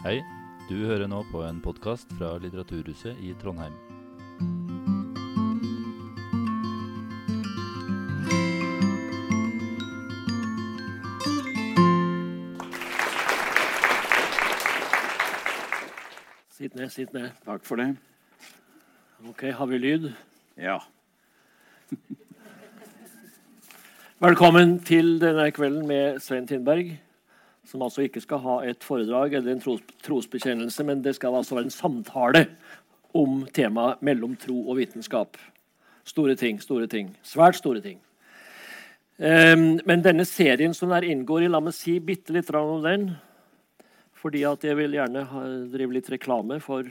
Hei, du hører nå på en podkast fra Litteraturhuset i Trondheim. Sitt ned, sitt ned. Takk for det. Ok, har vi lyd? Ja. Velkommen til denne kvelden med Svein Tindberg, som altså ikke skal ha et foredrag eller en tros, trosbekjennelse, men det skal altså være en samtale om temaet mellom tro og vitenskap. Store ting, store ting. Svært store ting. Um, men denne serien som der inngår i, la meg si bitte litt om den. Fordi at jeg vil gjerne ha, drive litt reklame for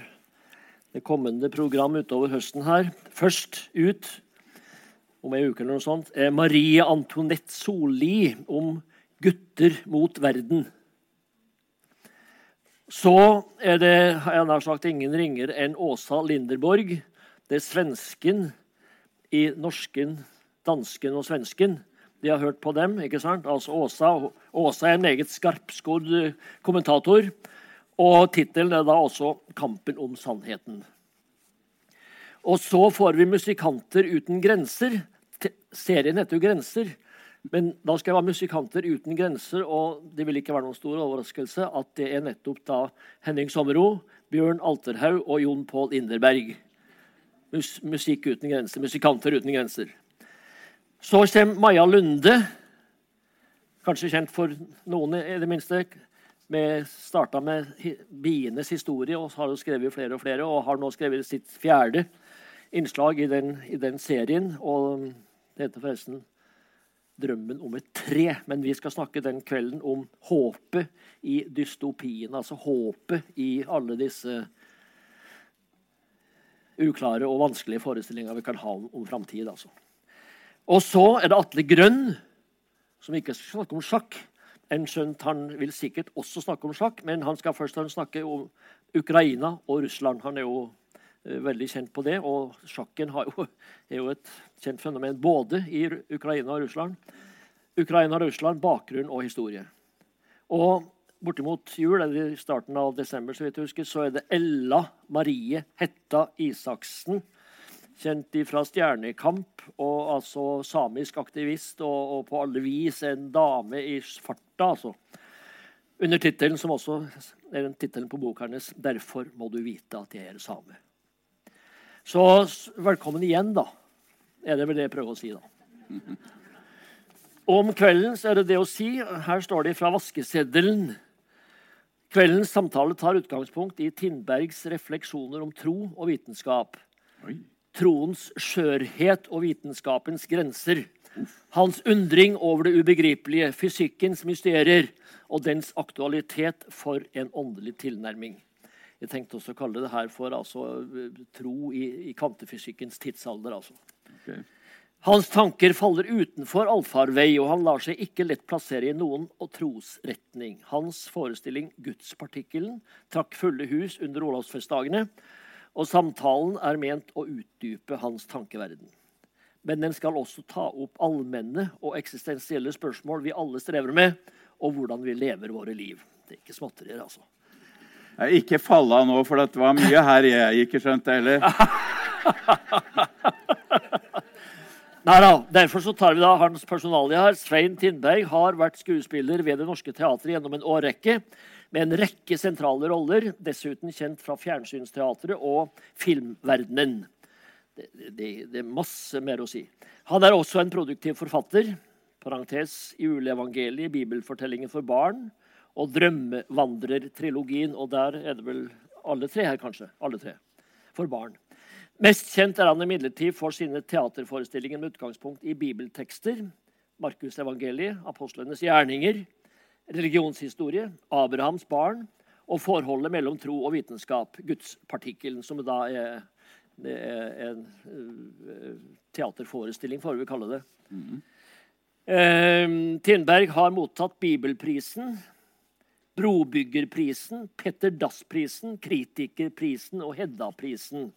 det kommende program utover høsten her. Først ut om ei uke eller noe sånt, er Marie Antoinette Solli om gutter mot verden. Så er det har jeg nær sagt ingen ringer enn Åsa Linderborg. Det er svensken i norsken, dansken og svensken. De har hørt på dem. ikke sant? Altså Åsa, Åsa er en meget skarpskodd eh, kommentator. Og tittelen er da også 'Kampen om sannheten'. Og så får vi 'Musikanter uten grenser'. Serien heter jo 'Grenser'. Men da skal jeg være musikanter uten grenser, og det vil ikke være noen stor overraskelse at det er nettopp da Henning Sommero, Bjørn Alterhaug og Jon Pål Inderberg. Mus musikk uten grenser. Musikanter uten grenser. Så kommer Maja Lunde, kanskje kjent for noen i det minste. Vi starta med bienes historie og har jo skrevet flere og flere, og har nå skrevet sitt fjerde innslag i den, i den serien. Og det heter forresten 'Drømmen om et tre'. Men vi skal snakke den kvelden om håpet i dystopien. Altså håpet i alle disse uklare og vanskelige forestillinger vi kan ha om, om framtid. Altså. Og så er det Atle Grønn, som ikke skal snakke om sjakk. En skjønt Han vil sikkert også snakke om sjakk, men han skal først snakke om Ukraina og Russland. Han er jo eh, veldig kjent på det, og sjakken jo, er jo et kjent fenomen både i Ukraina og Russland. Ukraina og Russland, bakgrunn og historie. Og bortimot jul, eller i starten av desember, så vidt jeg husker, så er det Ella Marie Hetta Isaksen. Kjent fra Stjernekamp, og altså samisk aktivist, og, og på alle vis en dame i farta, altså. Under tittelen, som også er den tittelen på boka hennes, 'Derfor må du vite at jeg er same'. Så velkommen igjen, da. Er det vel det jeg prøver å si, da. Om kvelden så er det det å si. Her står det fra vaskeseddelen. Kveldens samtale tar utgangspunkt i Tindbergs refleksjoner om tro og vitenskap. Oi. Troens skjørhet og vitenskapens grenser. Hans undring over det ubegripelige, fysikkens mysterier og dens aktualitet for en åndelig tilnærming. Jeg tenkte også å kalle det her for altså, tro i, i kvantefysikkens tidsalder. altså. Okay. Hans tanker faller utenfor allfarvei, og han lar seg ikke lett plassere i noen trosretning. Hans forestilling 'Gudspartikkelen' trakk fulle hus under Olavsfestdagene, og samtalen er ment å utdype hans tankeverden. Men den skal også ta opp allmenne og eksistensielle spørsmål vi alle strever med, og hvordan vi lever våre liv. Det er ikke småtterier, altså. Jeg ikke fall av nå, for det var mye her jeg ikke skjønte heller. Nei da, Derfor så tar vi da hans personalie her. Svein Tindberg har vært skuespiller ved Det Norske Teatret gjennom en årrekke med en rekke sentrale roller, dessuten kjent fra fjernsynsteatret og filmverdenen. Det, det, det er masse mer å si. Han er også en produktiv forfatter. Parentes juleevangeliet, bibelfortellingen for barn og Drømmevandrer-trilogien. Og der er det vel alle tre her, kanskje. Alle tre. For barn. Mest kjent er han imidlertid for sine teaterforestillinger med utgangspunkt i bibeltekster. Markusevangeliet, apostlenes gjerninger, religionshistorie, Abrahams barn og forholdet mellom tro og vitenskap, gudspartikkelen, som da er, det er en øh, teaterforestilling, får vi kalle det. Eh, Tindberg har mottatt Bibelprisen, Brobyggerprisen, Petter Dass-prisen, Kritikerprisen og Hedda-prisen.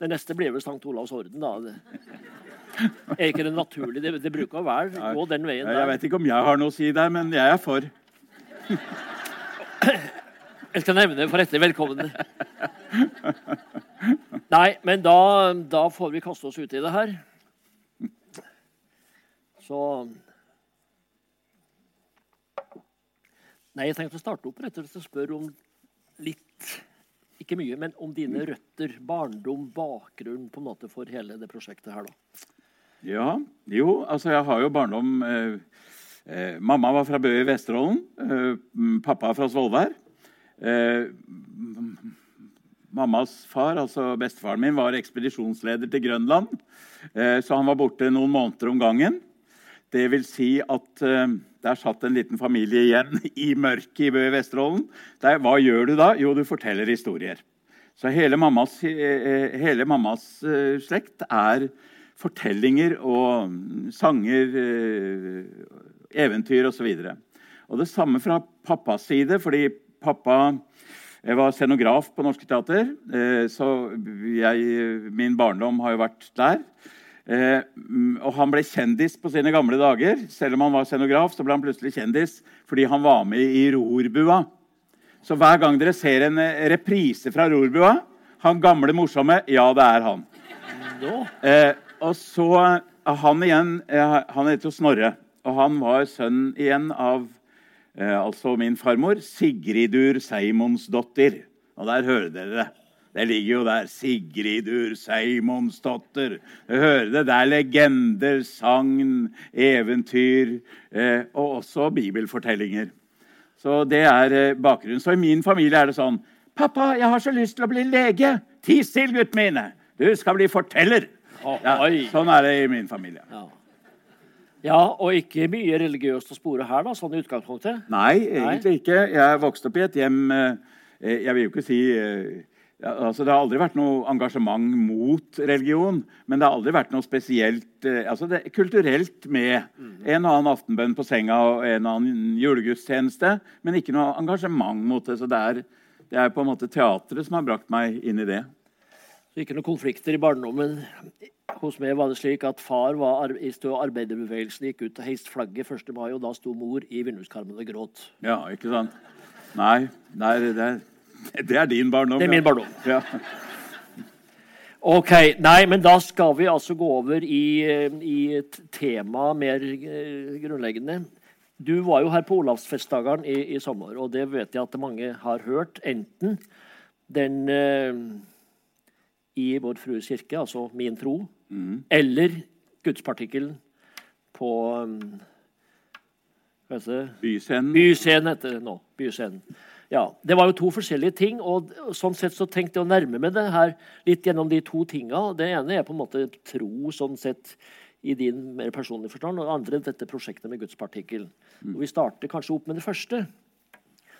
Det neste blir vel St. Olavs orden, da. Det er ikke det naturlig? Det, det bruker å være gå den veien Jeg der. vet ikke om jeg har noe å si der, men jeg er for. Jeg skal nevne for etter velkommen. Nei, men da, da får vi kaste oss ut i det her. Så Nei, jeg tenkte å starte opp rett og slett og spørre om litt Ikke mye, men om dine røtter, barndom, bakgrunn på en måte for hele det prosjektet her, da. Ja, jo, altså jeg har jo barndom eh, eh, Mamma var fra Bø i Vesterålen. Eh, pappa fra Svolvær. Eh, mammas far, altså bestefaren min, var ekspedisjonsleder til Grønland. Eh, så han var borte noen måneder om gangen. Det vil si at eh, der satt en liten familie igjen i mørket i Bø i Vesterålen. Der, hva gjør du da? Jo, du forteller historier. Så hele mammas, eh, hele mammas eh, slekt er fortellinger og sanger, eh, eventyr osv. Og, så og det samme fra pappas side, fordi pappa jeg var scenograf på Norske Teater, eh, så jeg, min barndom har jo vært der. Eh, og han ble kjendis på sine gamle dager. Selv om han var scenograf, så ble han plutselig kjendis fordi han var med i Rorbua. Så hver gang dere ser en eh, reprise fra Rorbua, han gamle morsomme, ja, det er han. Eh, og så Han igjen, eh, han heter jo Snorre, og han var sønn igjen av eh, altså min farmor, Sigridur Seimonsdottir. Og der hører dere det. Det ligger jo der. Sigrid Seimonsdotter. Du hører det. Det er legender, sagn, eventyr eh, og også bibelfortellinger. Så det er eh, bakgrunnen. Så i min familie er det sånn 'Pappa, jeg har så lyst til å bli lege.' 'Tis til, gutten mine. Du skal bli forteller.' Ja, sånn er det i min familie. Ja. ja, og ikke mye religiøst å spore her, da, sånn i utgangspunktet? Nei, egentlig ikke. Jeg vokste opp i et hjem eh, Jeg vil jo ikke si eh, ja, altså Det har aldri vært noe engasjement mot religion, men det har aldri vært noe spesielt eh, altså det kulturelt med en og annen aftenbønn på senga og en og annen julegudstjeneste, men ikke noe engasjement mot det. Så det er, det er på en måte teatret som har brakt meg inn i det. Så ikke noen konflikter i barndommen. Hos meg var det slik at far var i arbeiderbevegelsen, gikk ut og heiste flagget 1. mai, og da sto mor i vinduskarmen og gråt. Ja, ikke sant? Nei, nei det, er, det, er, din barndom. Det er min barndom. Ja. Ok, Nei, men da skal vi altså gå over i, i et tema mer eh, grunnleggende. Du var jo her på Olavsfestdagene i, i, sommer, og det vet jeg at mange har hørt. Enten den eh, i Vår Frues kirke, altså min tro, mm. eller gudspartikkelen på um, Byscenen. Byscenen heter det nå. Byscenen. Ja, Det var jo to forskjellige ting, og sånn sett så tenkte jeg å nærme meg det her litt gjennom de to tinga. Det ene er på en måte tro sånn sett i din mer personlige forstand, og det andre dette prosjektet med gudspartikkel. Mm. Vi starter kanskje opp med det første.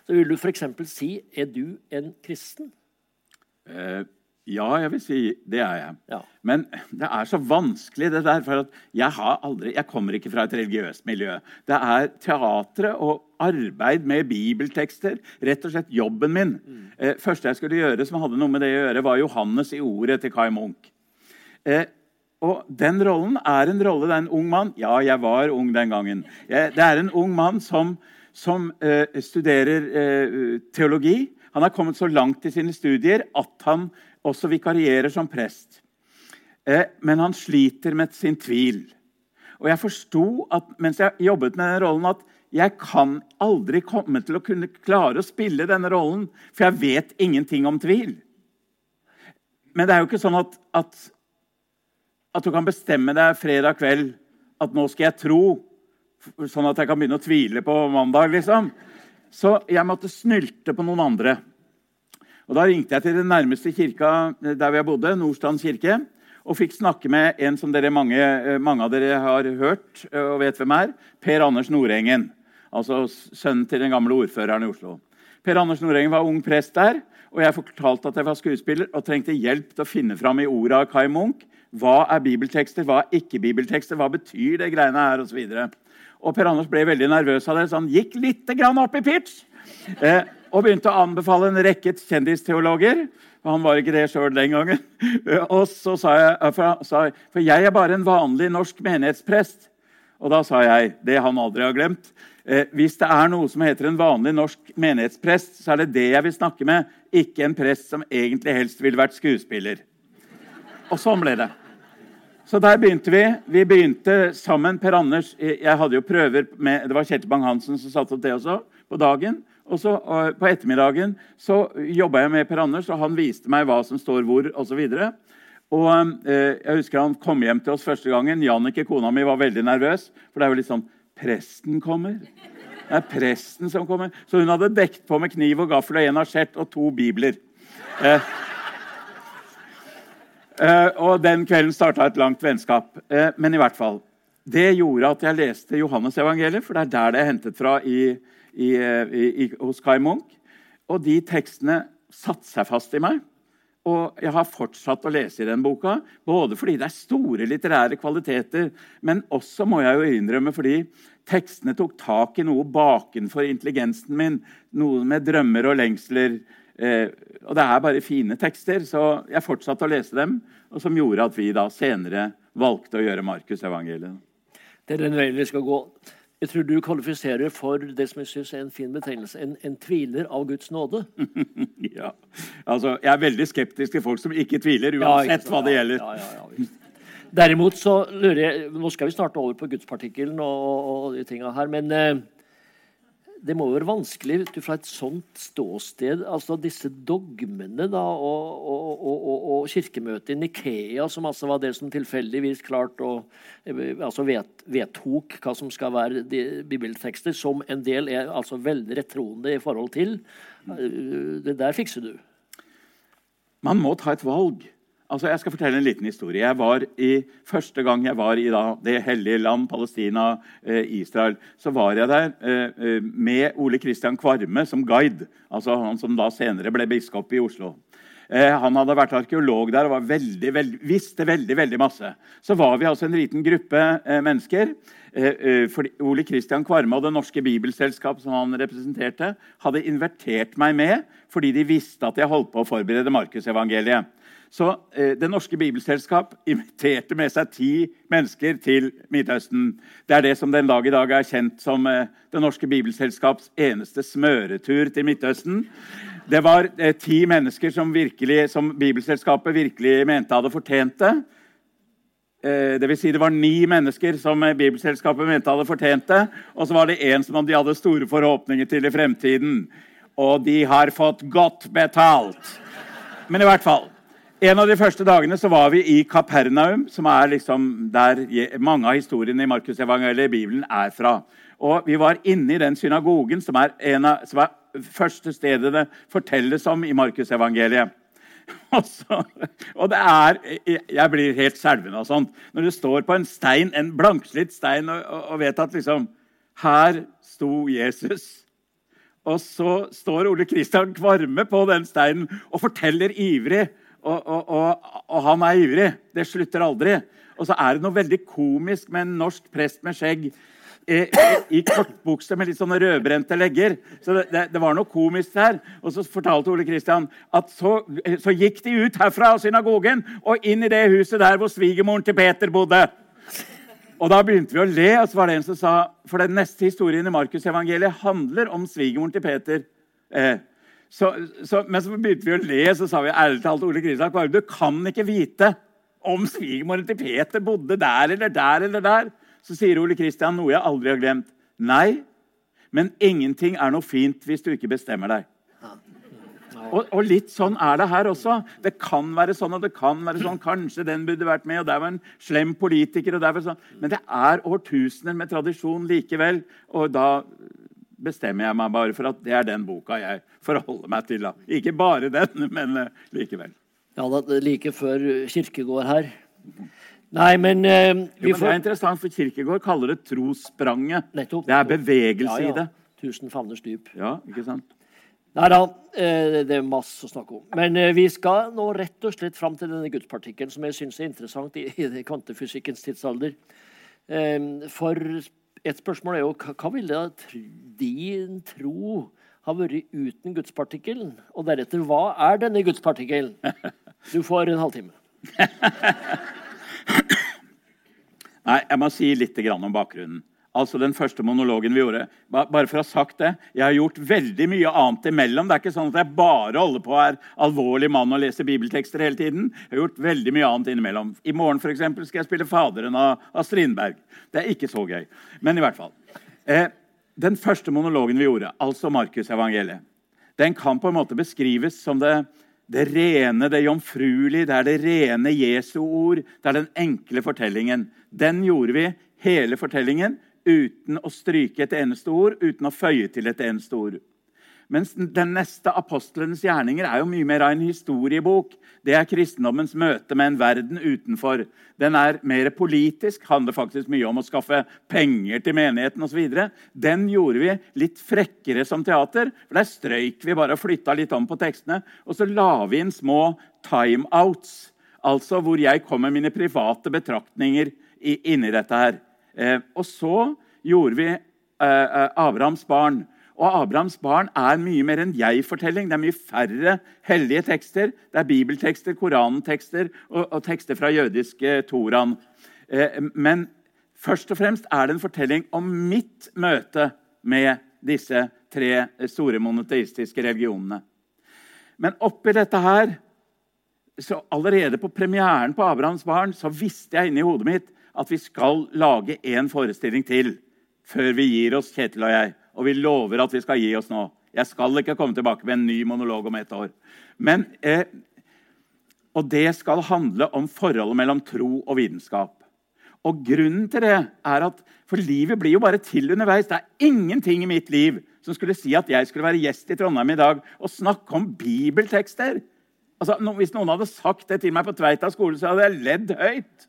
Så vil du f.eks. si er du en kristen? Eh, ja, jeg vil si det er jeg. Ja. Men det er så vanskelig, det der. For jeg, aldri, jeg, kommer ikke fra et religiøst miljø. Det er teatret og arbeid med bibeltekster. Rett og slett jobben min. Mm. Eh, første jeg skulle gjøre som hadde noe med det å gjøre, var Johannes i ordet til Kai Munch. Eh, og den rollen er en rolle. Det er en ung mann. Ja, jeg var ung den gangen. Det er en ung mann som, som eh, studerer eh, teologi. Han har kommet så langt i sine studier at han også vikarierer som prest. Eh, men han sliter med sin tvil. Og jeg forsto mens jeg jobbet med den rollen, at jeg kan aldri komme til å kunne klare å spille denne rollen, for jeg vet ingenting om tvil. Men det er jo ikke sånn at, at, at du kan bestemme deg fredag kveld at nå skal jeg tro, sånn at jeg kan begynne å tvile på mandag. liksom. Så jeg måtte snylte på noen andre. Og Da ringte jeg til den nærmeste kirka eh, der vi bodde, Nordstrand kirke, og fikk snakke med en som dere mange, eh, mange, av dere har hørt eh, og vet hvem er. Per Anders Nordengen. Altså sønnen til den gamle ordføreren i Oslo. Per Anders Nordengen var ung prest der, og jeg fortalte at jeg var skuespiller og trengte hjelp til å finne fram i orda av Kai Munch. Hva er bibeltekster, hva er ikke bibeltekster, hva betyr det greiene her. Og, og Per Anders ble veldig nervøs av det, så han gikk litt opp i pitch. Eh, og begynte å anbefale en rekke kjendisteologer. Han var ikke det sjøl den gangen. Og så sa jeg, for jeg er bare en vanlig norsk menighetsprest. Og da sa jeg det han aldri har glemt. Eh, hvis det er noe som heter en vanlig norsk menighetsprest, så er det det jeg vil snakke med, ikke en prest som egentlig helst ville vært skuespiller. Og sånn ble det. Så der begynte vi. Vi begynte sammen. Per Anders Jeg hadde jo prøver med Det var Kjetil Bang-Hansen som satte opp det også, på dagen. Og så På ettermiddagen så jobba jeg med Per Anders, og han viste meg hva som står hvor Og, så videre. Og eh, jeg husker Han kom hjem til oss første gangen. Jannicke, kona mi, var veldig nervøs. For det er jo litt sånn Presten kommer. Det er presten som kommer. Så hun hadde dekt på med kniv og gaffel og en asjett og to bibler. Eh, eh, og den kvelden starta et langt vennskap. Eh, men i hvert fall. Det gjorde at jeg leste Johannes-evangeliet, for det er der det er hentet fra i, i, i, hos Kai Munch. Og de tekstene satte seg fast i meg. Og jeg har fortsatt å lese i den boka, både fordi det er store litterære kvaliteter, men også må jeg jo innrømme fordi tekstene tok tak i noe bakenfor intelligensen min. Noe med drømmer og lengsler. Eh, og det er bare fine tekster, så jeg fortsatte å lese dem. Og som gjorde at vi da senere valgte å gjøre Markusevangeliet. Det er den veien vi skal gå. Jeg tror du kvalifiserer for det som jeg synes er en fin betegnelse. En, en tviler av Guds nåde. ja. Altså, jeg er veldig skeptisk til folk som ikke tviler, uansett ja, ikke hva det gjelder. Ja, ja, Derimot så lurer jeg Nå skal vi snart over på gudspartikkelen og, og, de tinga her. Men eh, det må være vanskelig du, fra et sånt ståsted altså Disse dogmene da, og, og, og, og kirkemøtet i Nikea, som altså var det som tilfeldigvis klart eh, altså vet, vedtok hva som skal være de bibeltekster, som en del er altså veldig rettroende i forhold til. Eh, det der fikser du. Man må ta et valg. Altså, jeg skal fortelle en liten historie. Jeg var i, første gang jeg var i da, det hellige land, Palestina, eh, Israel, så var jeg der eh, eh, med Ole Kristian Kvarme som guide. Altså Han som da senere ble biskop i Oslo. Eh, han hadde vært arkeolog der og veldig, veldig, visste veldig veldig masse. Så var vi altså en liten gruppe eh, mennesker. Eh, Ole Kristian Kvarme og Det Norske Bibelselskap som han representerte, hadde invertert meg med fordi de visste at jeg holdt på å forberede Markusevangeliet. Så eh, Det norske bibelselskap inviterte med seg ti mennesker til Midtøsten. Det er det som den dag i dag er kjent som eh, Det norske bibelselskaps eneste smøretur til Midtøsten. Det var eh, ti mennesker som, virkelig, som Bibelselskapet virkelig mente hadde fortjent det. Eh, det, vil si det var ni mennesker som eh, Bibelselskapet mente hadde fortjent det. Og så var det én som de hadde store forhåpninger til i fremtiden. Og de har fått godt betalt. Men i hvert fall en av de første dagene så var vi i Kapernaum, som er liksom der mange av historiene i Markusevangeliet i Bibelen er fra. Og Vi var inne i den synagogen, som er, en av, som er første stedet det fortelles om i Markusevangeliet. Og, og det er Jeg blir helt skjelven av sånt. Når du står på en stein, en blankslitt stein og, og vet at liksom Her sto Jesus. Og så står Ole Kristian Kvarme på den steinen og forteller ivrig og, og, og, og, han er ivrig. Det slutter aldri. Og så er det noe veldig komisk med en norsk prest med skjegg i, i kortbukse med litt sånne rødbrente legger. Så det, det, det, var noe komisk der. Og så fortalte Ole Kristian at så, så, gikk de ut herfra av synagogen og inn i det huset der hvor svigermoren til Peter bodde. Og Da begynte vi å le, og så var det en som sa for den neste historien i Markusevangeliet handler om svigermoren til Peter. Eh, så, så, men så begynte vi å le, så sa vi ærlig talt Ole Kristian Kvarme, du kan ikke vite om svigermoren til Peter bodde der eller der eller der. Så sier Ole Kristian noe jeg aldri har glemt. Nei, men ingenting er noe fint hvis du ikke bestemmer deg. Og, og, litt sånn er det her også. Det kan være sånn og det kan være sånn. Kanskje den burde vært med, og der var en slem politiker. og der var sånn. Men det er årtusener med tradisjon likevel. Og da bestemmer jeg meg bare for at det er den boka jeg forholder meg til. Da. Ikke bare den, men uh, likevel. Ja, da, like før Kirkegård her. Nei, men uh, jo, men får... Det er interessant, for Kirkegård kaller det trosspranget. Nettopp, det er bevegelse ja, ja. i det. Tusen fanners dyp. Ja, ikke sant? Nei da, eh, det er masse å snakke om. Men vi skal nå rett og slett fram til denne gudspartikkelen, som jeg syns er interessant i, i kvantefysikkens tidsalder. For et spørsmål er jo hva ville din tro ha vært uten gudspartikkelen? Og deretter, hva er denne gudspartikkelen? Du får en halvtime. Nei, jeg må si litt om bakgrunnen. Altså den første monologen vi gjorde. Bare for å ha sagt det. Jeg har gjort veldig mye annet imellom. Det er ikke sånn at jeg bare holder på er alvorlig mann og leser bibeltekster hele tiden. Jeg har gjort veldig mye annet innimellom. I morgen for eksempel, skal jeg spille Faderen av, av Strindberg. Det er ikke så gøy. Men i hvert fall. Eh, den første monologen vi gjorde, altså Markusevangeliet, den kan på en måte beskrives som det, det rene, det jomfruelige, det er det rene Jesu ord. Det er den enkle fortellingen. Den gjorde vi, hele fortellingen, uten å stryke et eneste ord, uten å føye til et eneste ord. Mens den neste apostlenes gjerninger er jo mye mer av en historiebok. Det er kristendommens møte med en verden utenfor. Den er mer politisk, handler faktisk mye om å skaffe penger til menigheten osv. Den gjorde vi litt frekkere som teater. for Der strøyk vi bare og flytta litt om på tekstene. Og så la vi inn små timeouts, altså hvor jeg kom med mine private betraktninger inni dette her. Eh, og så gjorde vi eh, eh, Abrahams barn. Og Abrahams barn er mye mer enn jeg-fortelling. Det er mye færre hellige tekster. Det er bibeltekster, korantekster og, og tekster fra jødiske Toran. men først og fremst er det en fortelling om mitt møte med disse tre store monoteistiske religionene. Men oppi dette her så Allerede på premieren på Abrahams barn så visste jeg inni hodet mitt at vi skal lage en forestilling til før vi gir oss, Kjetil og jeg. Og vi lover at vi skal gi oss nå. Jeg skal ikke komme tilbake med en ny monolog om ett år. Men, eh, og det skal handle om forholdet mellom tro og vitenskap. Og grunnen til det er at For livet blir jo bare til underveis. Det er ingenting i mitt liv som skulle si at jeg skulle være gjest i Trondheim i dag og snakke om bibeltekster. Altså, hvis noen hadde sagt det til meg på Tveita skole, så hadde jeg ledd høyt.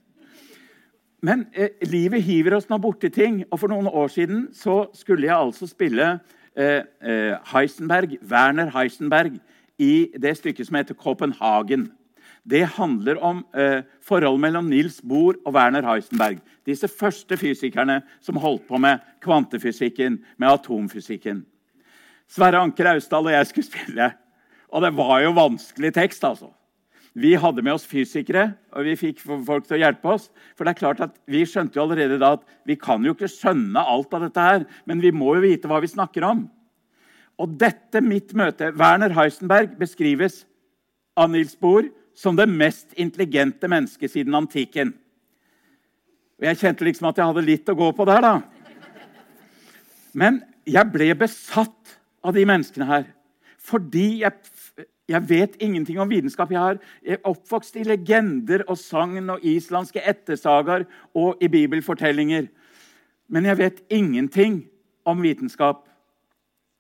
Men eh, livet hiver oss nå borti ting. Og for noen år siden så skulle jeg altså spille eh, eh, Heisenberg, Werner Heisenberg i det stykket som heter Copenhagen. Det handler om eh, forholdet mellom Nils Bohr og Werner Heisenberg. Disse første fysikerne som holdt på med kvantefysikken, med atomfysikken. Sverre Anker Austdal og jeg skulle spille. Og det var jo vanskelig tekst, altså. Vi hadde med oss fysikere, og vi fikk folk til å hjelpe oss. For det er klart at Vi skjønte jo allerede da at vi kan jo ikke skjønne alt av dette her, men vi må jo vite hva vi snakker om. Og dette mitt møte Werner Heisenberg beskrives av Nils Bohr som det mest intelligente mennesket siden antikken. Og Jeg kjente liksom at jeg hadde litt å gå på der, da. Men jeg ble besatt av de menneskene her fordi jeg jeg vet ingenting om vitenskap. Jeg er oppvokst i legender og sagn og islandske ettersagaer og i bibelfortellinger. Men jeg vet ingenting om vitenskap.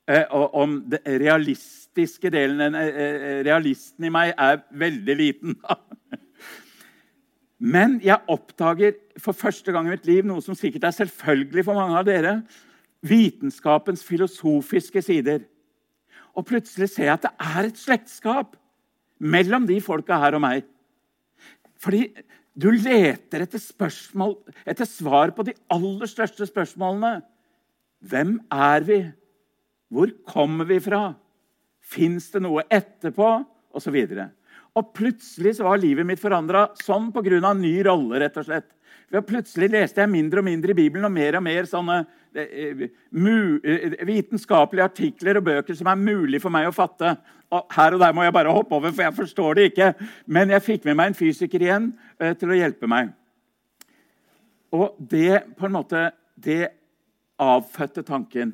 Eh, og om den realistiske delen. Eh, eh, realisten i meg er veldig liten. Men jeg oppdager for første gang i mitt liv noe som sikkert er selvfølgelig for mange av dere. Vitenskapens filosofiske sider. Og plutselig ser jeg at det er et slektskap mellom de folka her og meg. Fordi du leter etter, spørsmål, etter svar på de aller største spørsmålene. Hvem er vi? Hvor kommer vi fra? Fins det noe etterpå? Og så videre. Og plutselig så var livet mitt forandra sånn pga. en ny rolle. rett og slett. For plutselig leste jeg mindre og mindre i Bibelen og mer og mer sånne eh, eh, vitenskapelige artikler og bøker som er mulig for meg å fatte. Og her og der må jeg bare hoppe over, for jeg forstår det ikke. Men jeg fikk med meg en fysiker igjen eh, til å hjelpe meg. Og det på en måte Det avfødte tanken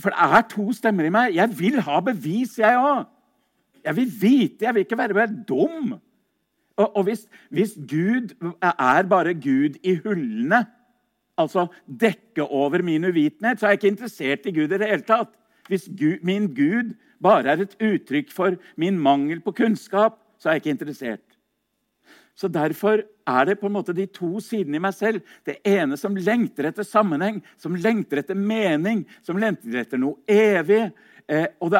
For det er to stemmer i meg. Jeg vil ha bevis, jeg òg. Jeg vil vite. Jeg vil ikke være mer dum. Og, og hvis, hvis, Gud er bare Gud i hullene, altså dekke over min uvitenhet, så er jeg ikke interessert i Gud i det hele tatt. Hvis Gud, min Gud bare er et uttrykk for min mangel på kunnskap, så er jeg ikke interessert. Så Derfor er det på en måte de to sidene i meg selv. Det ene som lengter etter sammenheng, som lengter etter mening, som lengter etter noe evig. Eh, og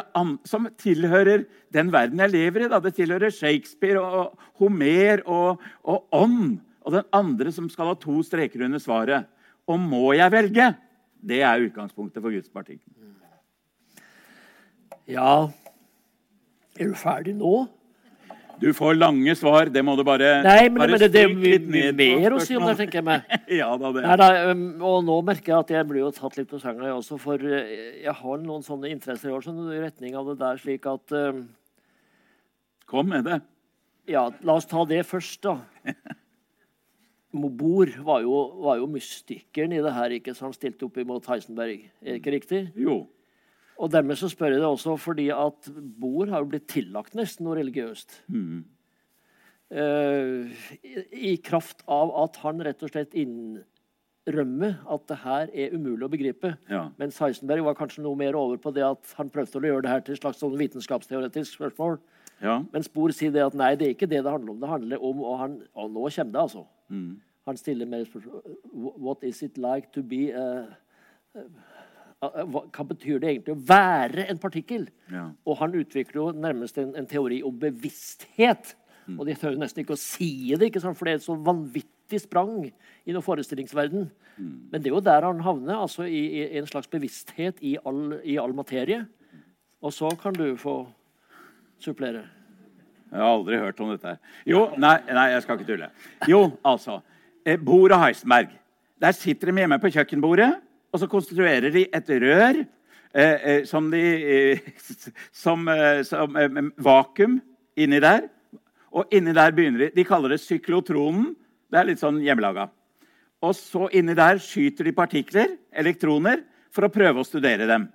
som tilhører den verden jeg lever i. Da. Det tilhører Shakespeare og Homer og, og ånd. Og den andre som skal ha to streker under svaret. Og må jeg velge? Det er utgangspunktet for Guds parti. Ja Er du ferdig nå? Du får lange svar. Det må du bare Nei, men, bare men det, det er mye, mer å si om det, tenker jeg meg. ja da, det. Nei, da, um, og nå merker jeg at jeg blir jo tatt litt på senga, jeg også. For eh, jeg har noen sånne interesser i år sånn, i retning av det der, slik at um, Kom med det. Ja, la oss ta det først, da. Mobor var jo, var jo mystikeren i det her, ikke sant? stilt opp imot Heisenberg. Er det ikke riktig? Jo. Og dermed så spør jeg det også fordi at Bohr har jo blitt tillagt nesten noe religiøst. Eh, i, I kraft av at han rett og slett innrømmer at det her er umulig å begripe. Ja. Mens Heisenberg var kanskje noe mer over på det at han prøvde å gjøre det her til et slags sånn vitenskapsteoretisk spørsmål. Ja. Mens Bohr sier det at nei, det er ikke det det handler om. Det handler om Og, han, og nå kommer det, altså. Mm. Han stiller mer spørsmål What is it like to be uh, uh, uh, hva betyr det egentlig å være en partikkel? Ja. Og han utvikler jo nærmest en, en teori om bevissthet. Mm. Og de tør jo nesten ikke å si det, ikke sant? for det er et så vanvittig sprang i noen forestillingsverden. Mm. Men det er jo der han havner, altså i, i en slags bevissthet i all, i all materie. Og så kan du få supplere. Jeg har aldri hørt om dette. Jo, nei, nei, jeg skal ikke tulle. Jo, altså. bordet Bohr og Heisenberg. Der sitter de hjemme på kjøkkenbordet, og så konstruerer de et rør eh, eh, som de eh, Som, som vakuum inni der. Og inni der begynner de De kaller det syklotronen. Det er litt sånn hjemmelaga. Og så inni der skyter de partikler, elektroner, for å prøve å studere dem.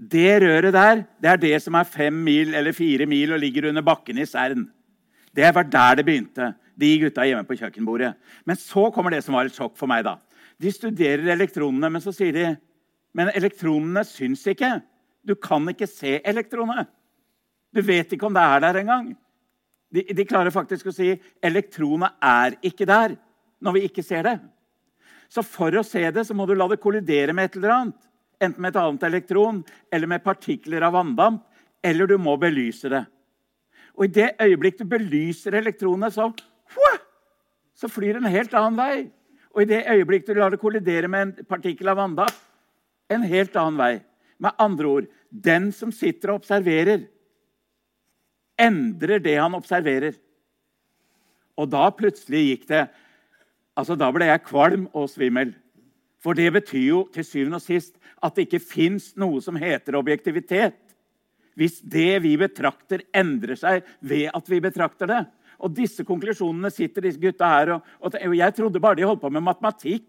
Det røret der det er det som er fem mil eller fire mil og ligger under bakken i Cern. Det var der det begynte, de gutta hjemme på kjøkkenbordet. Men så kommer det som var et sjokk for meg. da. De studerer elektronene, men så sier de men elektronene syns ikke. Du kan ikke se elektronene. Du vet ikke om det er der engang. De, de klarer faktisk å si elektronene er ikke der når vi ikke ser det. Så for å se det så må du la det kollidere med et eller annet. Enten med et annet elektron eller med partikler av vanndamp. Eller du må belyse det. Og i det øyeblikk du belyser elektronene, så, så flyr en helt annen vei. Og i det øyeblikk du lar det kollidere med en partikkel av vanndamp, en helt annen vei. Med andre ord den som sitter og observerer, endrer det han observerer. Og da plutselig gikk det Altså, Da ble jeg kvalm og svimmel. For det betyr jo til syvende og sist at det ikke fins noe som heter objektivitet. Hvis det vi betrakter, endrer seg ved at vi betrakter det. Og disse konklusjonene sitter disse gutta her og, og Jeg trodde bare de holdt på med matematikk.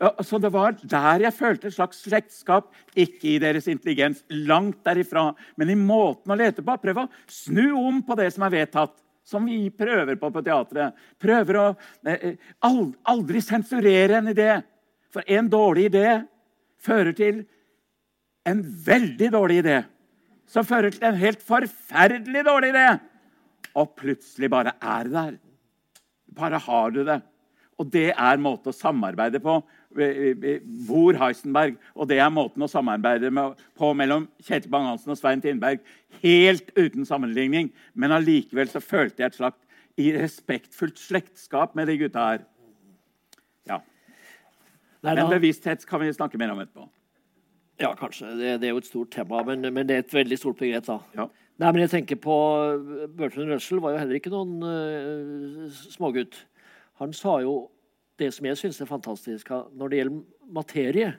Ja, Så det var der jeg følte et slags slektskap. Ikke i deres intelligens, langt derifra, men i måten å lete på. Prøv å snu om på det som er vedtatt, som vi prøver på på teatret. Prøver å eh, aldri sensurere en idé. For en dårlig idé fører til en veldig dårlig idé. Som fører til en helt forferdelig dårlig idé. Og plutselig bare er der. Bare har du det. Og det er måte å samarbeide på. Bor Heisenberg. Og det er måten å samarbeide med, på mellom Kjetil Bang-Hansen og Svein Tindberg. Helt uten sammenligning. Men allikevel så følte jeg et slags i respektfullt slektskap med de gutta her. Ja. Men bevissthet kan vi snakke mer om etterpå. Ja, kanskje. Det, det er jo et stort tema, men, men det er et veldig stort begrep. da. Ja. Nei, men jeg tenker på Bertrand Russell var jo heller ikke noen uh, smågutt. Han sa jo det som jeg syns er fantastisk når det gjelder materie,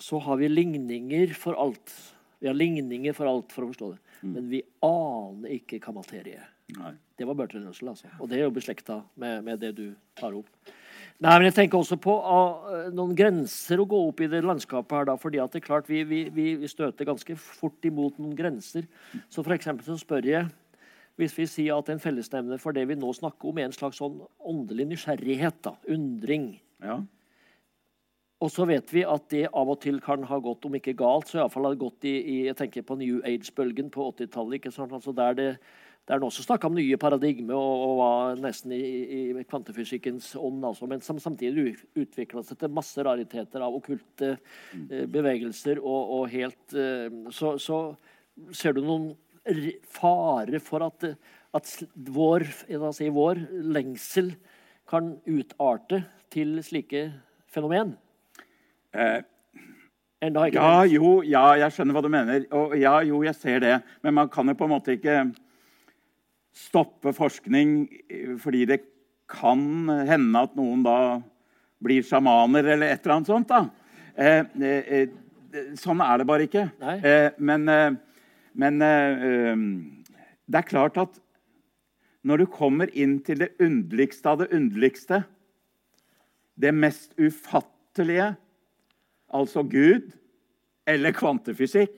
så har vi ligninger for alt. Vi har ligninger for alt for å forstå det. Men vi aner ikke hva materie er. Det var Bertrand Russell, altså. Og det er jo beslekta med, med det du tar opp. Nei, men jeg tenker også på uh, noen grenser å gå opp i det landskapet her, da. fordi at det er klart vi, vi, vi støter ganske fort imot noen grenser. Så for så spør jeg hvis vi sier at en fellesnevner for det vi nå snakker om, er en slags sånn åndelig nysgjerrighet, da, undring. Ja. Og så vet vi at det av og til kan ha gått, om ikke galt, så iallfall har det gått i, i jeg tenker på New Age-bølgen på 80-tallet. ikke sant? Altså Der det der en også snakka om nye paradigmer og, og var nesten i, i kvantefysikkens ånd, altså, men som samtidig utvikla seg til masse rariteter av okkulte eh, bevegelser og, og helt eh, så, så ser du noen fare for at, at vår, si, vår lengsel kan utarte til slike fenomen? Eh, Ja, jo, ja, jeg skjønner hva du mener. Og ja, jo, jeg ser det. Men man kan jo på en måte ikke stoppe forskning eh, fordi det kan hende at noen da blir sjamaner eller et eller annet sånt. da. Eh, eh, eh sånn er det bare ikke. Eh, men, eh, men det er klart at når du kommer inn til det underligste av det underligste, det mest ufattelige, altså Gud eller kvantefysikk,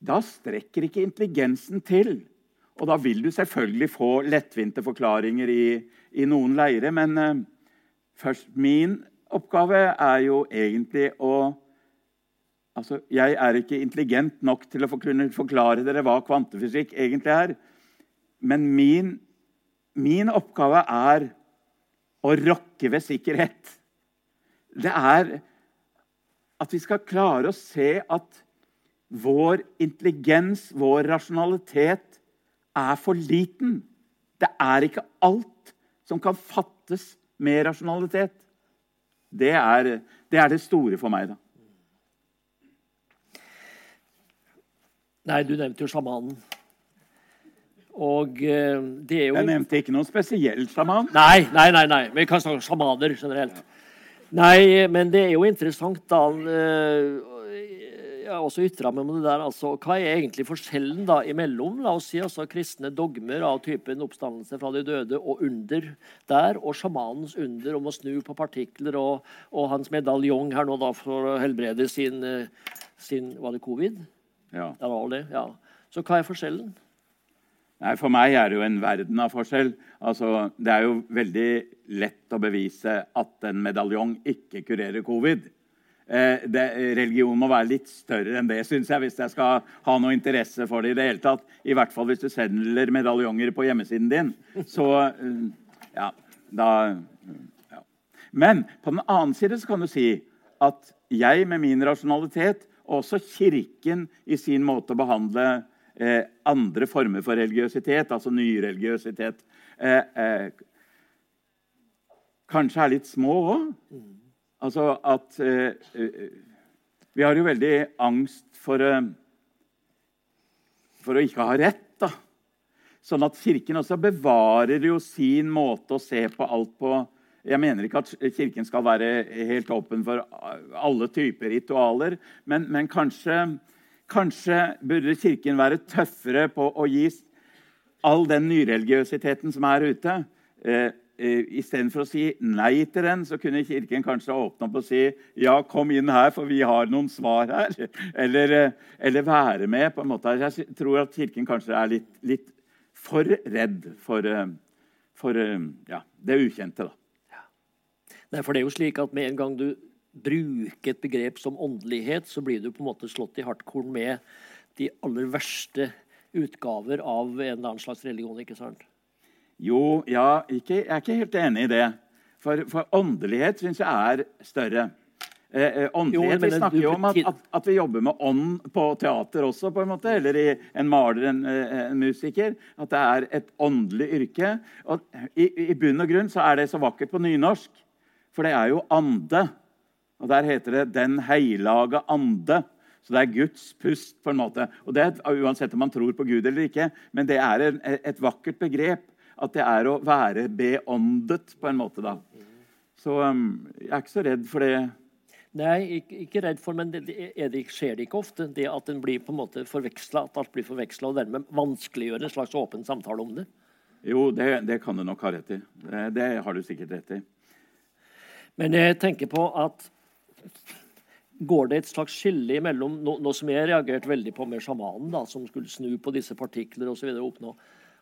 da strekker ikke intelligensen til. Og da vil du selvfølgelig få lettvinte forklaringer i, i noen leire. Men uh, først Min oppgave er jo egentlig å Altså, jeg er ikke intelligent nok til å kunne forklare dere hva kvantefysikk egentlig er. Men min, min oppgave er å rokke ved sikkerhet. Det er at vi skal klare å se at vår intelligens, vår rasjonalitet, er for liten. Det er ikke alt som kan fattes med rasjonalitet. Det er det, er det store for meg, da. Nei, du nevnte jo sjamanen. Og eh, det er jo Jeg nevnte ikke noen spesiell sjaman. Nei, nei, nei, nei. vi kan snakke sjamaner generelt. Nei, men det er jo interessant, da. Jeg har også ytra meg om det der. altså, Hva er egentlig forskjellen da imellom la oss si, altså, kristne dogmer av typen oppstandelse fra de døde og under der, og sjamanens under om å snu på partikler, og, og hans medaljong her nå da for å helbrede sin, eh, sin Var det covid? Ja. Det var det, ja. Så hva er forskjellen? Nei, For meg er det jo en verden av forskjell. Altså, det er jo veldig lett å bevise at en medaljong ikke kurerer covid. Eh, det, religion må være litt større enn det, synes jeg, hvis jeg skal ha noe interesse for det. I det hele tatt. I hvert fall hvis du selger medaljonger på hjemmesiden din. Så eh, ja, da ja. Men på den annen side så kan du si at jeg med min rasjonalitet, og også Kirken i sin måte å behandle eh, andre former for religiøsitet, altså nyreligiøsitet, eh, eh, kanskje er litt små òg. Altså at eh, eh, Vi har jo veldig angst for, eh, for å ikke ha rett. da. Sånn at Kirken også bevarer jo sin måte å se på alt på. Jeg mener ikke at Kirken skal være helt åpen for alle typer ritualer, men, men kanskje Kanskje burde Kirken være tøffere på å gi all den nyreligiøsiteten som er ute. Eh, Istedenfor å si nei til den, så kunne Kirken kanskje åpne opp og si ja, kom inn her, for vi har noen svar her. Eller, eh, eller være med. på en måte. Jeg tror at Kirken kanskje er litt, litt for redd for, eh, for ja, det ukjente. da. Nei, for det er jo slik at med en gang du bruker et begrep som åndelighet, så blir du på en måte slått i hardkorn med de aller verste utgaver av en eller annen slags religion. ikke sant? Jo, ja, ikke, jeg er ikke helt enig i det. For, for åndelighet syns jeg er større. Eh, eh, åndelighet, Vi snakker jo om at, at, at, vi jobber med ånd på teater også, på en måte, eller i en maler, en, eh, en musiker. At det er et åndelig yrke. Og i, I bunn og grunn så er det så vakkert på nynorsk, for det er jo ande. Og Der heter det 'den heilage ande'. Så det er Guds pust. på en måte. Og det er Uansett om man tror på Gud eller ikke. Men det er en, et vakkert begrep. At det er å være beåndet, på en måte. da. Så um, jeg er ikke så redd for det. Nei, ikke, ikke redd for, men det, det, det, skjer det ikke ofte. Det at en blir på en måte forveksla, at alt blir forveksla, og dermed vanskeliggjør en slags åpen samtale om det? Jo, det, det kan du nok ha rett i. Det, det har du sikkert rett i. Men jeg tenker på at Går det et slags skille mellom noe som jeg reagerte veldig på med sjamanen, da, som skulle snu på disse partikler osv. oppnå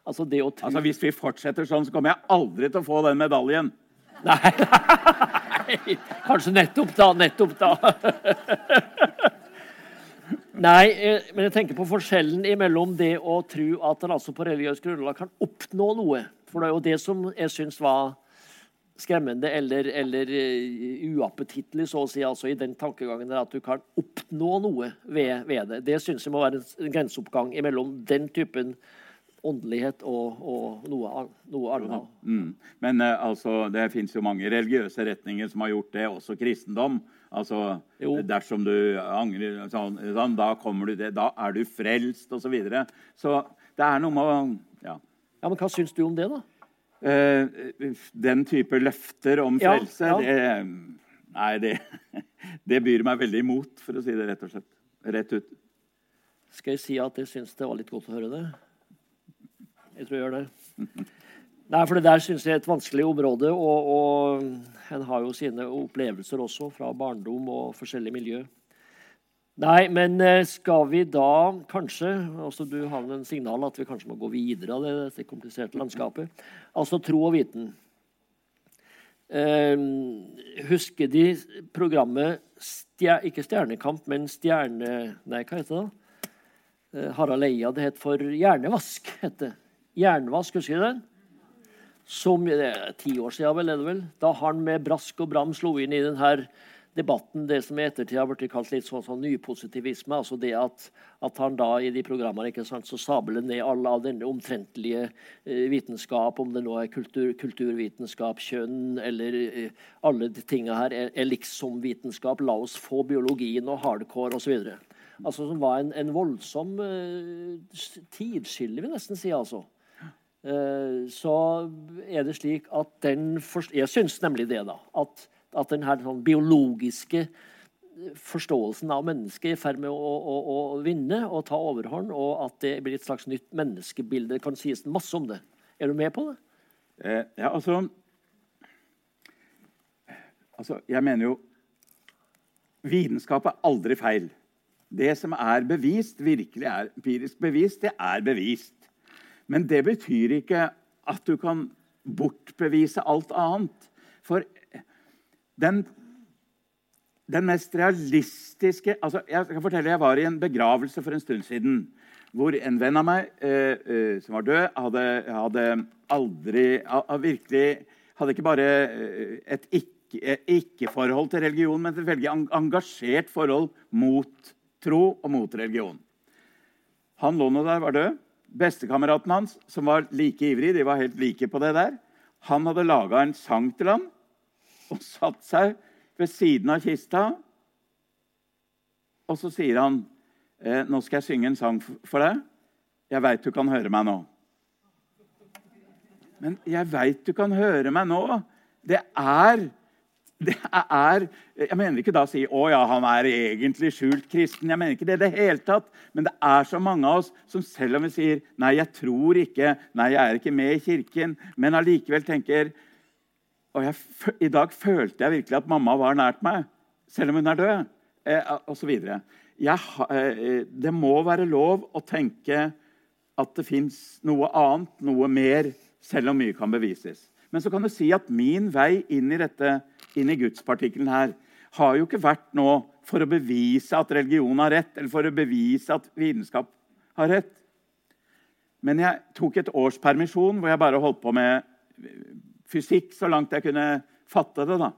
altså, altså Hvis vi fortsetter sånn, så kommer jeg aldri til å få den medaljen. Nei, nei. Kanskje nettopp da. Nettopp da. Nei, eh, men jeg tenker på forskjellen mellom det å tro at en altså på religiøst grunnlag kan oppnå noe. For det er jo det som jeg syns var skremmende eller, eller uh, uappetittlig, så å si, altså i den tankegangen at du kan oppnå noe ved, ved det. Det syns jeg må være en grenseoppgang mellom den typen åndelighet og, og noe, noe, annet. Mm. Men uh, altså, det fins jo mange religiøse retninger som har gjort det, også kristendom. Altså, jo. Dersom du angrer, sånn, sånn, da kommer du det, da er du frelst, osv. Så, videre. så det er noe med å ja, Ja, Men hva syns du om det, da? Eh, den type løfter om Ja, frelse, ja. det Nei, det, det byr meg veldig imot, for å si det rett og slett. Rett ut. Skal jeg si at jeg syns det var litt godt å høre det? Jeg tror jeg gjør det. Nei, for det der syns jeg er et vanskelig område, og, og en har jo sine opplevelser også fra barndom og forskjellige miljø. Nei, men eh, skal vi da kanskje altså Du har en signal at vi kanskje må gå videre av det, dette kompliserte landskapet. Altså tro og viten. Eh, husker de programmet stjer, Ikke Stjernekamp, men Stjerne... Nei, hva heter det? da? Eh, Harald Eia. Det het for Hjernevask. het det. Jernvask, husker du den? Som det er ti år siden, vel, er det vel? Da han med brask og bram slo inn i denne debatten, det som i ettertid har blitt kalt litt sånn, sånn nypositivisme. altså det at, at han da i de programmene ikke sant, så sabler ned all av denne omtrentlige eh, vitenskap, om det nå er kultur, kulturvitenskap, kjønn eller eh, alle de tinga her er, er liksom vitenskap. La oss få biologien og hardcore osv. Altså, som var en, en voldsom eh, tidskille, vil jeg nesten si. altså. Eh, så er det slik at den Jeg syns nemlig det, da. At, at den her sånn biologiske forståelsen av mennesket er i ferd med å, å, å vinne og ta overhånd, og at det blir et slags nytt menneskebilde. Det kan sies masse om det. Er du med på det? Eh, ja, altså Altså, jeg mener jo Vitenskap er aldri feil. Det som er bevist, virkelig er empirisk bevist, det er bevist. Men det betyr ikke at du kan bortbevise alt annet. For den, den mest realistiske altså Jeg skal fortelle, jeg var i en begravelse for en stund siden hvor en venn av meg eh, eh, som var død, hadde, hadde aldri hadde virkelig Hadde ikke bare eh, et ikke-forhold ikke-forhold til religion, men et veldig engasjert forhold mot tro og mot religion. Han lå nå der, var død. Bestekameraten hans, som var like ivrig, de var helt like på det der, han hadde laga en sang til ham og satt seg ved siden av kista. Og så sier han, eh, 'Nå skal jeg synge en sang for deg. Jeg veit du kan høre meg nå.' Men jeg veit du kan høre meg nå. Det er er, Jeg mener ikke da å si å ja, han er egentlig skjult kristen. Jeg mener ikke det i det hele tatt. Men det er så mange av oss som selv om vi sier nei, jeg tror ikke, nei, jeg er ikke med i kirken, men allikevel tenker og jeg, I dag følte jeg virkelig at mamma var nært meg, selv om hun er død. Eh, jeg, eh, det må være lov å tenke at det fins noe annet, noe mer, selv om mye kan bevises. Men så kan du si at min vei inn i dette, inn i gudspartikkelen her, har jo ikke vært nå for å bevise at religion har rett, eller for å bevise at vitenskap har rett. Men jeg tok et års permisjon hvor jeg bare holdt på med fysikk så langt jeg kunne fatte det. da.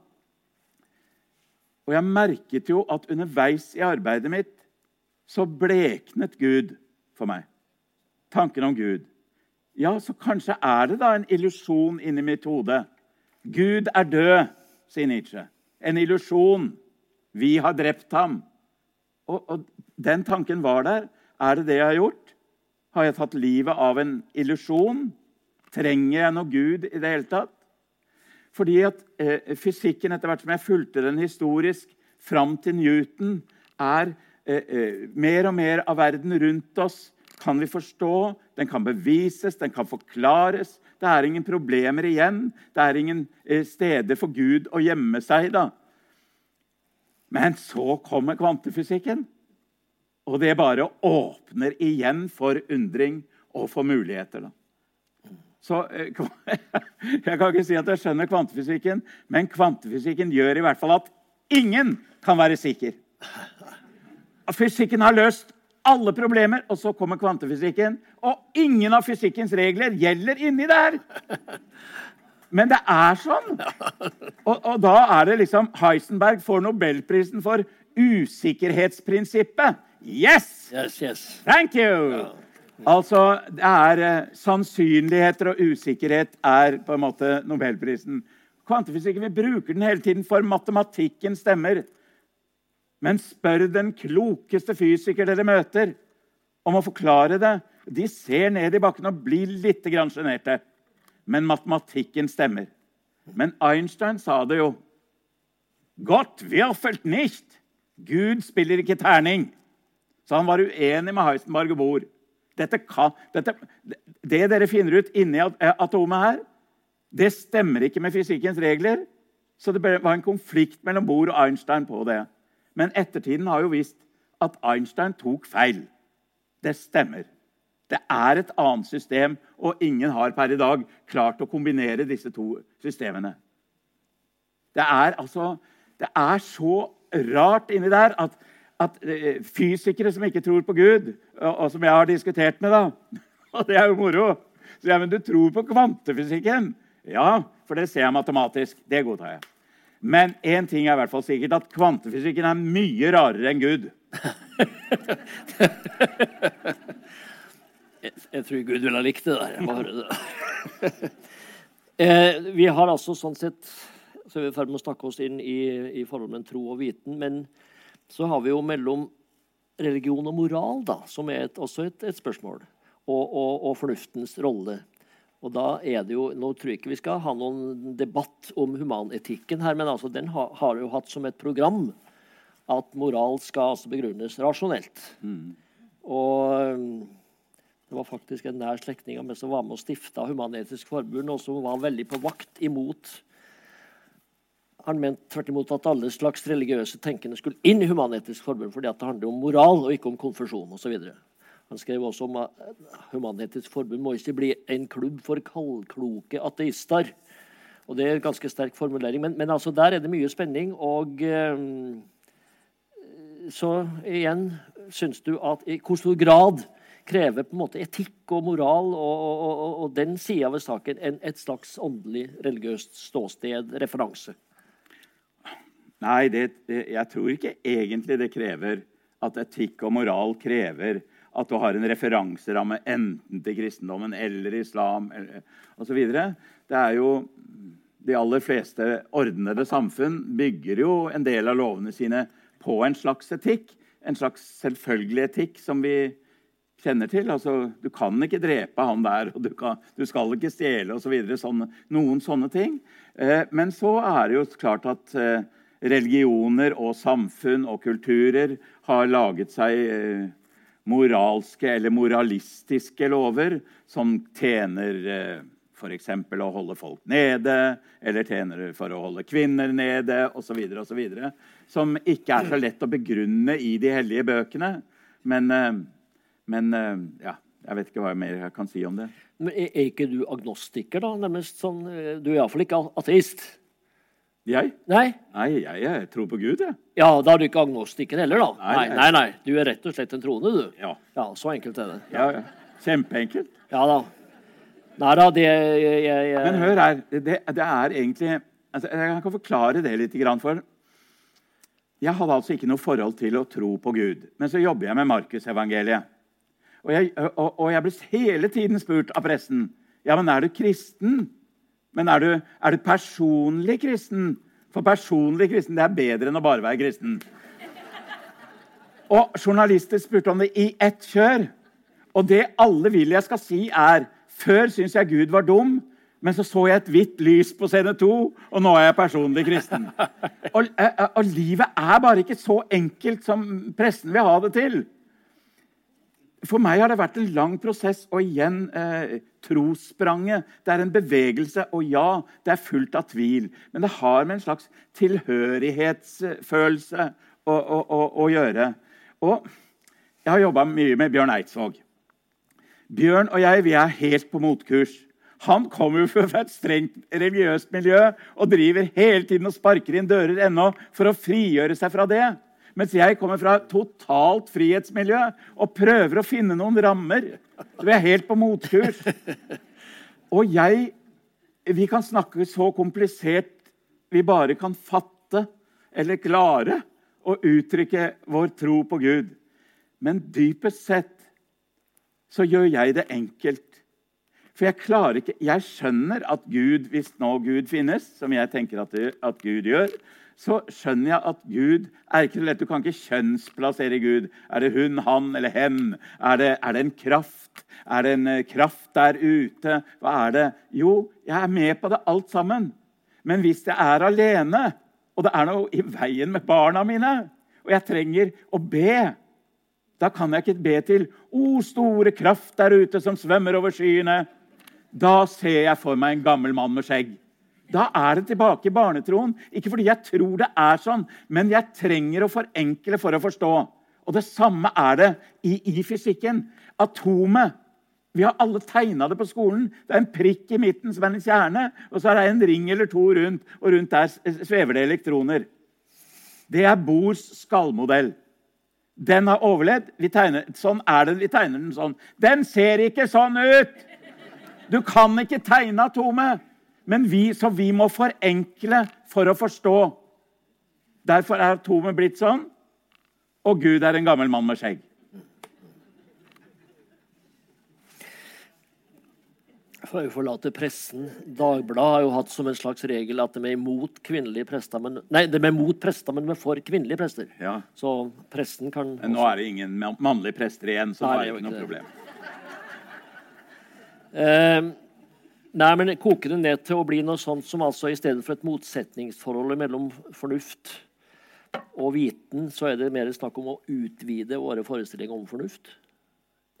Og jeg merket jo at underveis i arbeidet mitt så bleknet Gud for meg. Tanken om Gud. Ja, så kanskje er det da en illusjon inni mitt hode. Gud er død, sier Nietzsche. En illusjon. Vi har drept ham. Og, og den tanken var der. Er det det jeg har gjort? Har jeg tatt livet av en illusjon? Trenger jeg noe Gud i det hele tatt? Fordi at eh, fysikken, etter hvert som jeg fulgte den historisk fram til Newton, er eh, eh, mer og mer av verden rundt oss kan vi forstå, den kan bevises, den kan forklares. Det er ingen problemer igjen. Det er ingen eh, steder for Gud å gjemme seg. da. Men så kommer kvantefysikken. Og det bare åpner igjen for undring og for muligheter. da. Så eh, Jeg kan ikke si at jeg skjønner kvantefysikken, men kvantefysikken gjør i hvert fall at ingen kan være sikker. Fysikken har løst alle problemer, og så kommer kvantefysikken. Og ingen av fysikkens regler gjelder inni der! Men det er sånn. Og, og da er det liksom Heisenberg får nobelprisen for usikkerhetsprinsippet. Yes! Yes, yes. Thank you! Altså, det er eh, Sannsynligheter og usikkerhet er på en måte nobelprisen. Kvantefysikken, Vi bruker den hele tiden for matematikken stemmer. Men spør den klokeste fysiker dere møter, om å forklare det, De ser ned i bakken og blir litt sjenerte. Men matematikken stemmer. Men Einstein sa det jo. Godt wirfelt nicht. Gud spiller ikke terning. Så han var uenig med Heisenberg og Bohr. Kan, dette, det dere finner ut inni atomet her, det stemmer ikke med fysikkens regler. Så det var en konflikt mellom Bohr og Einstein på det. Men ettertiden har jo vist at Einstein tok feil. Det stemmer. Det er et annet system, og ingen har per i dag klart å kombinere disse to systemene. Det er, altså, det er så rart inni der at, at eh, fysikere som ikke tror på Gud, og, og, som jeg har diskutert med, da, og det er jo moro Så jeg, men du tror på kvantefysikken? Ja, for det ser jeg matematisk. Det godtar jeg. Men én ting er i hvert fall sikkert, at kvantefysikken er mye rarere enn Gud. jeg, jeg, tror Gud ville ha likt det der. Må det. eh, vi har altså sånn sett så er vi i ferd med å snakke oss inn i, i forholdet mellom tro og viten. Men så har vi jo mellom religion og moral, da, som er et, også et, et spørsmål. Og, og, og, fornuftens rolle. Og da er det jo, Nå tror jeg ikke vi skal ha noen debatt om humanetikken her, men altså, den ha, har jo hatt som et program at moral skal altså begrunnes rasjonelt. Mm. Og um, det var faktisk en nær slektning av meg som var med og stifta Human-Etisk Forbund, og som var veldig på vakt imot Han mente tvert imot at alle slags religiøse tenkende skulle inn i Human-Etisk Forbund fordi det handler om moral og ikke om konfesjon osv. Han skrev også om at Human-Etisk Forbund må ikke bli en klubb for kaldkloke ateister. Og Det er en ganske sterk formulering, men, men altså der er det mye spenning. og... eh, så igjen, syns du at i hvor stor grad krever på en måte etikk og moral og, og, og, og den sida ved saken en, et slags åndelig, religiøst ståsted, referanse? Nei, det, det, jeg tror ikke egentlig det krever at etikk og moral krever at du har en referanseramme enten til kristendommen eller islam osv. Det er jo De aller fleste ordnede samfunn bygger jo en del av lovene sine på en slags etikk. En slags selvfølgelig etikk som vi kjenner til. Altså, du kan ikke drepe han der, og du, kan, du skal ikke stjele osv. Så sånne, noen sånne ting. Eh, men så er det jo klart at eh, religioner og samfunn og kulturer har laget seg eh, moralske eller moralistiske lover som tjener eh, f.eks. å holde folk nede, eller tjener for å holde kvinner nede osv. Som ikke er så lett å begrunne i de hellige bøkene. Men, eh, men eh, ja, jeg vet ikke hva mer jeg kan si om det. Men Er ikke du agnostiker, da? Nærmest sånn, du er iallfall ikke ateist? Jeg? Nei, nei jeg, jeg, tror på Gud, jeg. Ja, Da er du ikke agnostiker heller, da? Nei, nei, nei, nei. Du er rett og slett en troende, du? Ja. ja så enkelt er det. Ja, ja. Kjempeenkelt. Ja da. Nei da, det jeg, jeg, Men hør her. Det, det er egentlig altså, Jeg kan forklare det litt. For jeg hadde altså ikke noe forhold til å tro på Gud. Men så jobber jeg med Markusevangeliet. Og, og, og jeg ble hele tiden spurt av pressen ja, men er du kristen. Men er du, er du personlig kristen? For personlig kristen det er bedre enn å bare være kristen. Og journalister spurte om det i ett kjør. Og det alle vil jeg skal si, er før syntes jeg Gud var dum, men så så jeg et hvitt lys på scene 2, og nå er jeg personlig kristen. Og, eh, eh, og, livet er bare ikke så enkelt som pressen vil ha det til. For meg har det vært en lang prosess, og igjen eh, trosspranget. Det er en bevegelse, og ja, det er fullt av tvil. Men det har med en slags tilhørighetsfølelse å, å, å, å gjøre. Og jeg har jobba mye med Bjørn Eidsvåg. Bjørn og jeg vi er helt på motkurs. Han kommer jo fra et strengt religiøst miljø og driver hele tiden og sparker inn dører ennå for å frigjøre seg fra det. Mens jeg kommer fra totalt frihetsmiljø og prøver å finne noen rammer. Så vi er helt på motkurs. Og jeg Vi kan snakke så komplisert vi bare kan fatte eller klare å uttrykke vår tro på Gud. Men dypest sett så gjør jeg det enkelt. For jeg klarer ikke Jeg skjønner at Gud, hvis nå Gud finnes, som jeg tenker at, Gud gjør, så skjønner jeg at Gud er ikke så lett. Du kan ikke kjønnsplassere Gud. Er det hun, han eller hen? Er det, er det en kraft? Er det en eh, kraft der ute? Hva er det? Jo, jeg er med på det alt sammen. Men hvis jeg er alene, og det er noe i veien med barna mine, og jeg trenger å be da kan jeg ikke be til 'O, store kraft der ute som svømmer over skyene'. Da ser jeg for meg en gammel mann med skjegg. Da er det tilbake i barnetroen. Ikke fordi jeg tror det er sånn, men jeg trenger å forenkle for å forstå. Og det samme er det i, i fysikken. Atomet. Vi har alle tegna det på skolen. Det er en prikk i midten som er en kjerne, og så er det en ring eller to rundt, og rundt der svever det elektroner. Det er Bohrs skallmodell. Den har overlevd. Tegner, sånn er den. Vi tegner den sånn. Den ser ikke sånn ut! Du kan ikke tegne atomet. Men vi, så vi må forenkle for å forstå. Derfor er atomet blitt sånn, og Gud er en gammel mann med skjegg. For å forlate pressen. Dagbladet har jo hatt som en slags regel at de er imot kvinnelige prester, men, nei, de er imot prester, men de er for kvinnelige prester. Ja. Så pressen kan Men nå er det ingen mannlige prester igjen, så Nei, det er er jo ikke noe problem. Eh, nei, men koker det ned til å bli noe sånt som altså i stedet for et motsetningsforhold mellom fornuft og viten, så er det mer snakk om å utvide våre forestillinger om fornuft.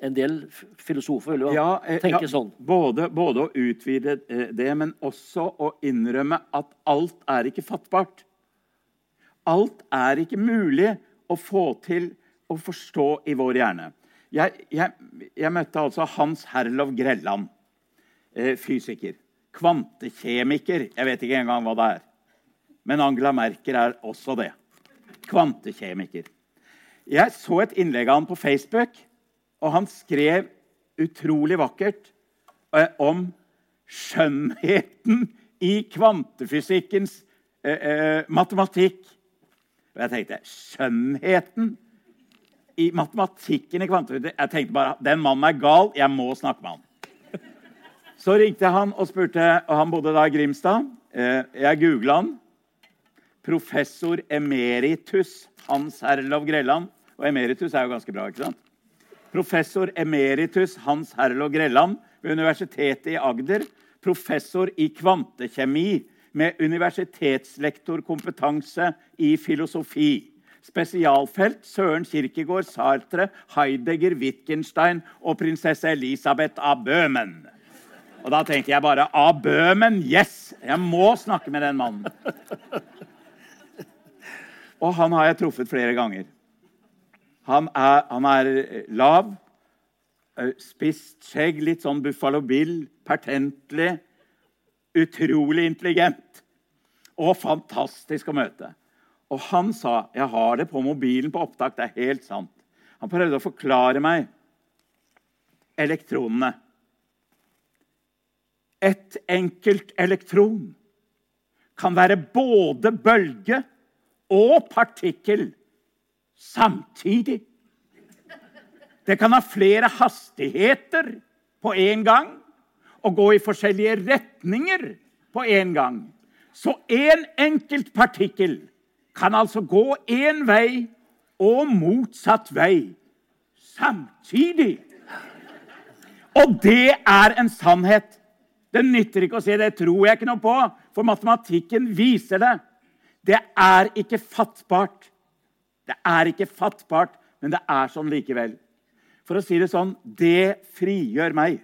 En del filosofer vil jo Ja, eh, tenke ja, sånn. Både, både å utvide eh, det, men også å innrømme at alt er ikke fattbart. Alt er ikke mulig å få til å forstå i vår hjerne. Jeg, jeg, jeg møtte altså Hans Herlov Grelland, fysiker. Kvantekjemiker. Jeg vet ikke engang hva det er. Men Angela Merkel er også det. Kvantekjemiker. Jeg så et innlegg av han på Facebook, og han skrev utrolig vakkert eh, om skjønnheten i kvantefysikkens eh, eh, matematikk. Og jeg tenkte skjønnheten i matematikken i kvantefysikk Jeg tenkte bare den mannen er gal, jeg må snakke med han. Så ringte jeg han og spurte, og han bodde da i Grimstad. Eh, jeg googla han. Professor emeritus Hans Herlov Grelland. Og emeritus er jo ganske bra, ikke sant? Professor emeritus Hans Herlov Grelland ved Universitetet i Agder. Professor i kvantekjemi med universitetslektorkompetanse i filosofi. Spesialfelt Søren Kirkegård, Sartre, Heidegger, Wittgenstein og prinsesse Elisabeth av Bøhmen. Og da tenkte jeg bare Av Bøhmen, yes! Jeg må snakke med den mannen. Og han har jeg truffet flere ganger. Han er, han er eh, lav, eh, spist skjegg, litt sånn Buffalo Bill, pertentlig, utrolig intelligent og fantastisk å møte. Og han sa Jeg har det på mobilen på opptak. Det er helt sant. Han prøvde å forklare meg elektronene. Et enkelt elektron kan være både bølge og partikkel samtidig. Det kan ha flere hastigheter på én gang og gå i forskjellige retninger på én gang. Så én enkelt partikkel kan altså gå én vei og motsatt vei samtidig. Og det er en sannhet. Det nytter ikke å si det tror jeg ikke noe på, for matematikken viser det. Det er ikke fattbart. Det er ikke fattbart, men det er sånn likevel. For å si det sånn det frigjør meg.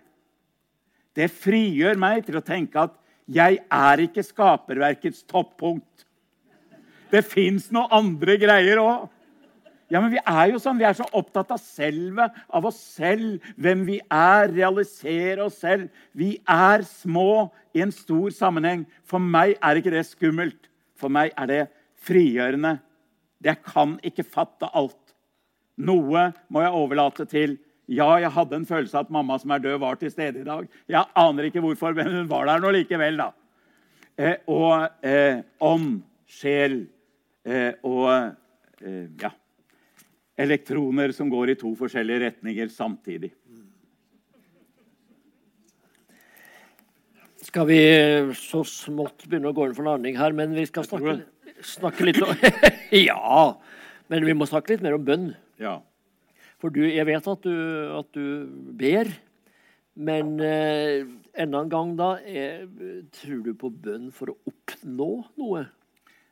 Det frigjør meg til å tenke at jeg er ikke skaperverkets toppunkt. Det fins noen andre greier òg. Ja, men Vi er jo sånn, vi er så opptatt av selvet, av oss selv, hvem vi er, realisere oss selv. Vi er små i en stor sammenheng. For meg er ikke det skummelt. For meg er det frigjørende. Jeg kan ikke fatte alt. Noe må jeg overlate til Ja, jeg hadde en følelse av at mamma som er død, var til stede i dag. Jeg aner ikke hvorfor, men hun var der nå likevel, da. Eh, og eh, ånd, sjel eh, og eh, ja, elektroner som går i to forskjellige retninger samtidig. Skal vi så smått begynne å gå inn for landing her, men vi skal snakke, snakke litt om Ja, men vi må snakke litt mer om bønn. Ja. For du, jeg vet at du, at du ber, men eh, enda en gang, da Er, Tror du på bønn for å oppnå noe?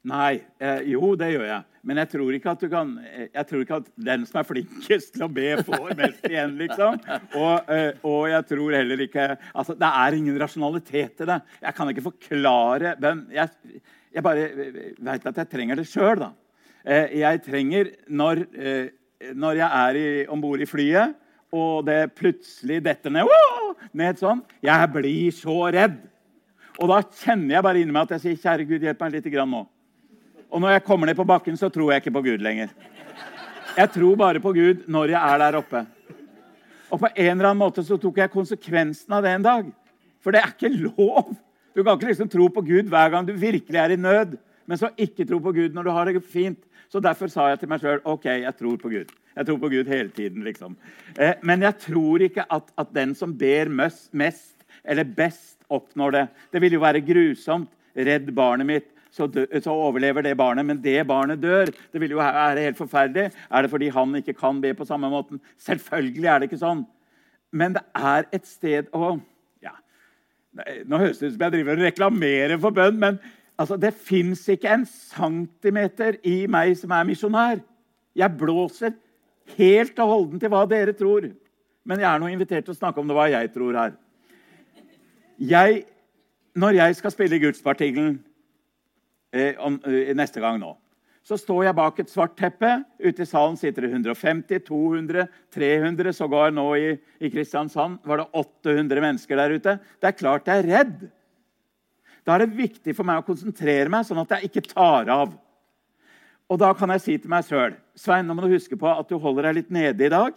Nei. Eh, jo, det gjør jeg. Men jeg tror ikke at du kan eh, Jeg tror ikke at den som er flinkest til å be, får mest igjen, liksom. Og, eh, og jeg tror heller ikke Altså, det er ingen rasjonalitet i det. Jeg kan ikke forklare hvem Jeg, jeg bare veit at jeg trenger det sjøl, da. Eh, jeg trenger når, eh, når jeg er om bord i flyet, og det plutselig detter ned, wow, ned sånn Jeg blir så redd. Og da kjenner jeg bare inni meg at jeg sier, 'Kjære Gud, hjelp meg litt grann nå'. Og når jeg kommer ned på bakken, så tror jeg ikke på Gud lenger. Jeg tror bare på Gud når jeg er der oppe. Og på en eller annen måte så tok jeg konsekvensen av det en dag. For det er ikke lov. Du kan ikke liksom tro på Gud hver gang du virkelig er i nød, men så ikke tro på Gud når du har det fint. Så derfor sa jeg til meg sjøl OK, jeg tror på Gud. Jeg tror på Gud hele tiden, liksom. Eh, men jeg tror ikke at, at den som ber mest, mest eller best, oppnår det. Det ville jo være grusomt. Redd barnet mitt så, dø, så, overlever det barnet, men det barnet dør. Det vil jo være helt forferdelig. Er det fordi han ikke kan be på samme måten? Selvfølgelig er det ikke sånn. Men det er et sted å ja, Nå høres det ut som jeg driver og reklamerer for bønn, men altså, det fins ikke en centimeter i meg som er misjonær. Jeg blåser helt og holden til hva dere tror. Men jeg er nå invitert til å snakke om det hva jeg tror her. Jeg, når jeg skal spille i Gudspartikkelen neste gang nå. Så står jeg bak et svart teppe. Ute i salen sitter det 150, 200, 300. Sågar nå i, i Kristiansand var det 800 mennesker der ute. Det er klart jeg er redd. Da er det viktig for meg å konsentrere meg, sånn at jeg ikke tar av. Og da kan jeg si til meg sjøl Svein, nå må du huske på at du holder deg litt nede i dag.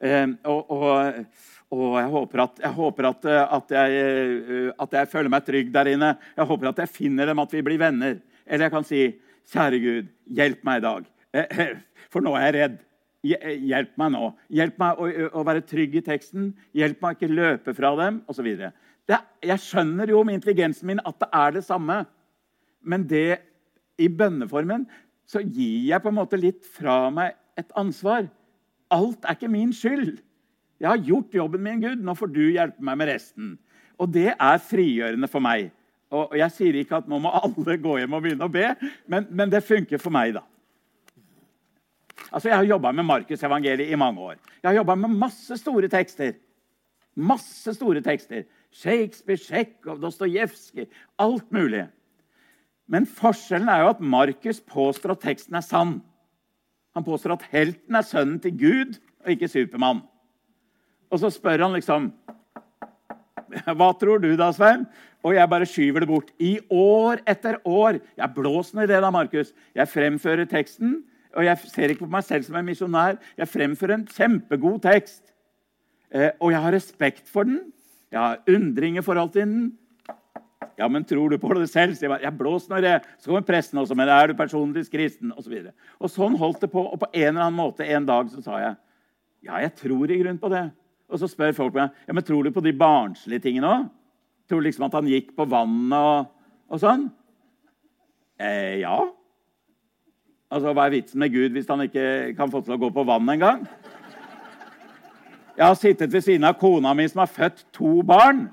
Eh, og, og og jeg håper, at, jeg, håper at, eh, at, jeg, eh, at, jeg, føler meg trygg der inne. Jeg håper at jeg finner dem, at vi blir venner. Eller jeg kan si, 'Kjære Gud, hjelp meg i dag.' Eh, for nå er jeg redd. Hjelp meg nå. Hjelp meg å, å være trygg i teksten. Hjelp meg å ikke løpe fra dem, osv. Jeg skjønner jo med intelligensen min at det er det samme. Men det i bønneformen så gir jeg på en måte litt fra meg et ansvar. Alt er ikke min skyld. Jeg har gjort jobben min, Gud. Nå får du hjelpe meg med resten. Og det er frigjørende for meg. Og Jeg sier ikke at nå må alle gå hjem og begynne å be, men, men det funker for meg, da. Altså, Jeg har jobba med Markusevangeliet i mange år. Jeg har jobba med masse store tekster. Masse store tekster. Shakespeare, Tsjekhov, Dostojevskij Alt mulig. Men forskjellen er jo at Markus påstår at teksten er sann. Han påstår at helten er sønnen til Gud og ikke Supermann. Og så spør han liksom Hva tror du da, Svein? Og jeg bare skyver det bort. I år etter år. Jeg blåser i det, da, Markus. Jeg fremfører teksten, og jeg ser ikke på meg selv som en misjonær. Jeg fremfører en kjempegod tekst. Eh, og jeg har respekt for den. Jeg har undring i forhold til den. Ja, men tror du på det selv? Så jeg, jeg blåser når jeg Så kommer presten også, men er du personlig kristen? Og, så og sånn holdt det på. Og på en eller annen måte en dag så sa jeg ja, jeg tror i grunnen på det. Og så spør folk meg ja, men tror du på de barnslige tingene òg. Tror du liksom at han gikk på vannet og, og sånn? Eh, ja. Altså, Hva er vitsen med Gud hvis han ikke kan få til å gå på vann engang? Jeg har sittet ved siden av kona mi som har født to barn.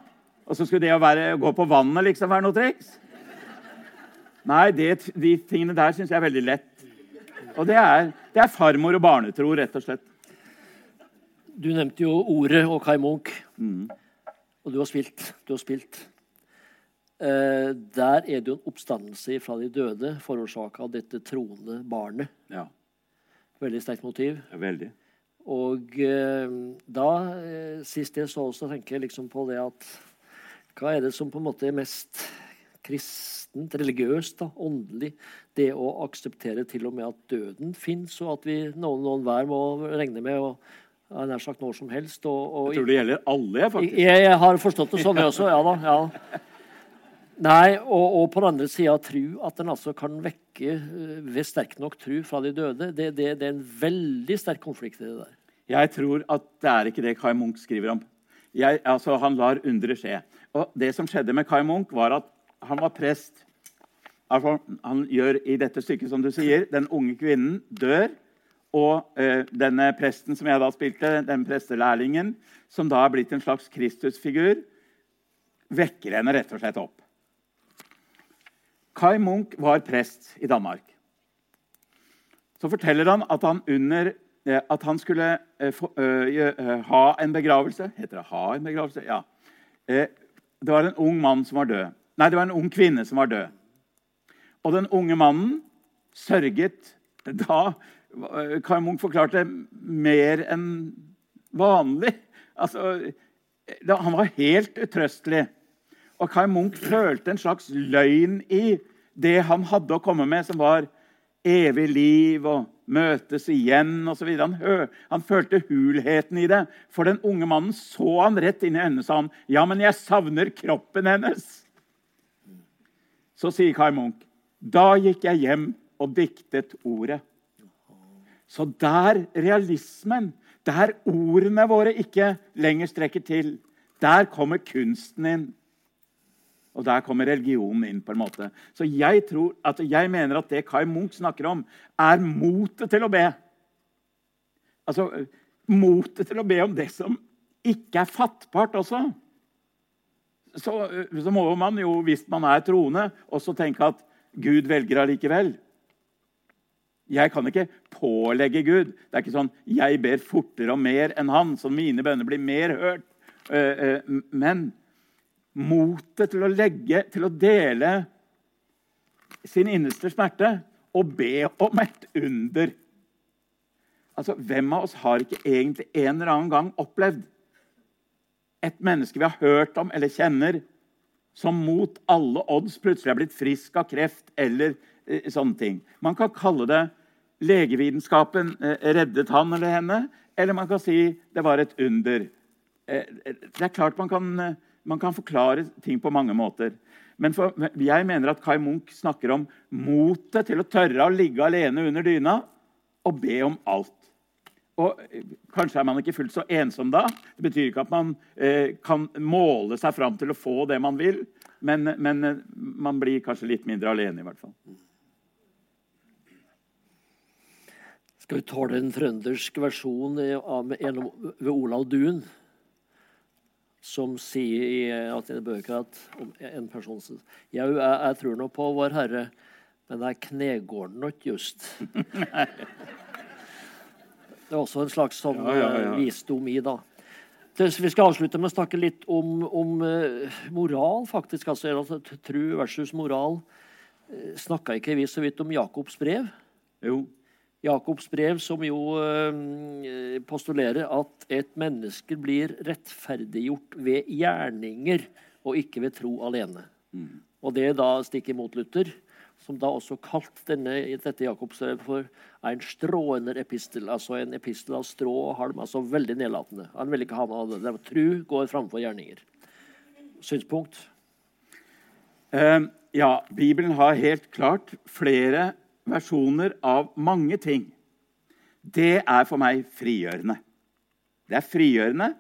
Og så skulle det å, være, gå på vannet liksom være noe triks? Nei, det, de tingene der syns jeg er veldig lett. Og det er, det er farmor og barnetro, rett og slett. Du nevnte jo Ordet og Kai Munch. Mm. Og du har spilt. Du har spilt. Eh, der er det jo en oppstandelse fra de døde forårsaka av dette troende barnet. Ja. Veldig sterkt motiv. Ja, veldig. Og eh, da, eh, sist jeg så, også, tenker jeg liksom på det at Hva er det som på en måte er mest kristent, religiøst, da, åndelig? Det å akseptere til og med at døden fins, og at vi noen, noen hver må regne med å nær sagt når som helst. Og, og, jeg tror det gjelder alle, faktisk. Jeg, jeg har forstått det sånn, jeg også. Ja da. ja. Nei, og, og, på den andre sida tru at en altså kan vekke eh, ved sterk nok tru fra de døde. Det, det, det, er en veldig sterk konflikt i det der. Jeg tror at det er ikke det Kai Munch skriver om. Jeg, altså, han lar undre skje. Og Det som skjedde med Kai Munch, var at han var prest altså, han gjør i dette stykket, som du sier, den unge kvinnen dør. Og eh, denne presten som jeg da spilte, den prestelærlingen, som da er blitt en slags Kristusfigur, vekker henne rett og slett opp. Kai Munch var prest i Danmark. Så forteller han at han, under, eh, at han skulle eh, få, uh, ha en begravelse. Heter det 'ha en begravelse'? Ja. Eh, det var en ung mann som var død. Nei, det var en ung kvinne som var død. Og den unge mannen sørget da Kai Munch forklarte mer enn vanlig. Altså, han var helt utrøstelig. Og Kai Munch følte en slags løgn i det han hadde å komme med, som var evig liv og møtes igjen osv. Han, han følte hulheten i det. For den unge mannen så han rett inn i øynene og sa han, ja, men jeg savner kroppen hennes. Så sier Kai Munch, da gikk jeg hjem og diktet ordet. Så der realismen, der ordene våre ikke lenger strekker til, der kommer kunsten inn. Og der kommer religionen inn. på en måte. Så jeg, tror, at jeg mener at det Kai Munch snakker om, er motet til å be. Altså motet til å be om det som ikke er fattbart også. Så, så må man jo, hvis man er troende, også tenke at Gud velger allikevel. Jeg kan ikke pålegge Gud. Det er ikke sånn 'jeg ber fortere og mer enn han', så mine bønner blir mer hørt. Eh, eh, men motet til å legge, til å dele sin innerste smerte og be om et under Altså, Hvem av oss har ikke egentlig en eller annen gang opplevd et menneske vi har hørt om eller kjenner, som mot alle odds plutselig er blitt frisk av kreft eller sånne ting? Man kan kalle det legevitenskapen eh, reddet han eller henne, eller man kan si det var et under. Eh, det er klart man kan, eh, man kan forklare ting på mange måter. Men for, jeg mener at Kai Munch snakker om motet til å tørre å ligge alene under dyna og be om alt. Og Kanskje er man ikke fullt så ensom da. Det betyr ikke at man eh, kan måle seg fram til å få det man vil, men, men man blir kanskje litt mindre alene. i hvert fall. Skal vi tåle en trøndersk versjon av ved Olav Duun? Som sier i en bøker at en person sier jeg, jeg, tror nå på Vår Herre, men jeg knegår den ikke just. Det er også en slags sånn ja, ja, ja. visdom i, da. Vi skal avslutte med å snakke litt om, om uh, moral, faktisk. Altså, altså, Tru versus moral. Uh, Snakka ikke vi så vidt om Jakobs brev? Jo. Jakobs brev, som jo eh, postulerer at et menneske blir rettferdiggjort ved gjerninger og ikke ved tro alene. Mm. Og det da stikker imot Luther, som da også kalte denne, dette Jakobsbrevet for en strående epistel. Altså en epistel av strå og halm. altså Veldig nedlatende. Han ville ikke ha noe av det. det tru går framfor gjerninger. Synspunkt? Uh, ja, Bibelen har helt klart flere versjoner av mange ting. Det er for meg frigjørende. Det er frigjørende.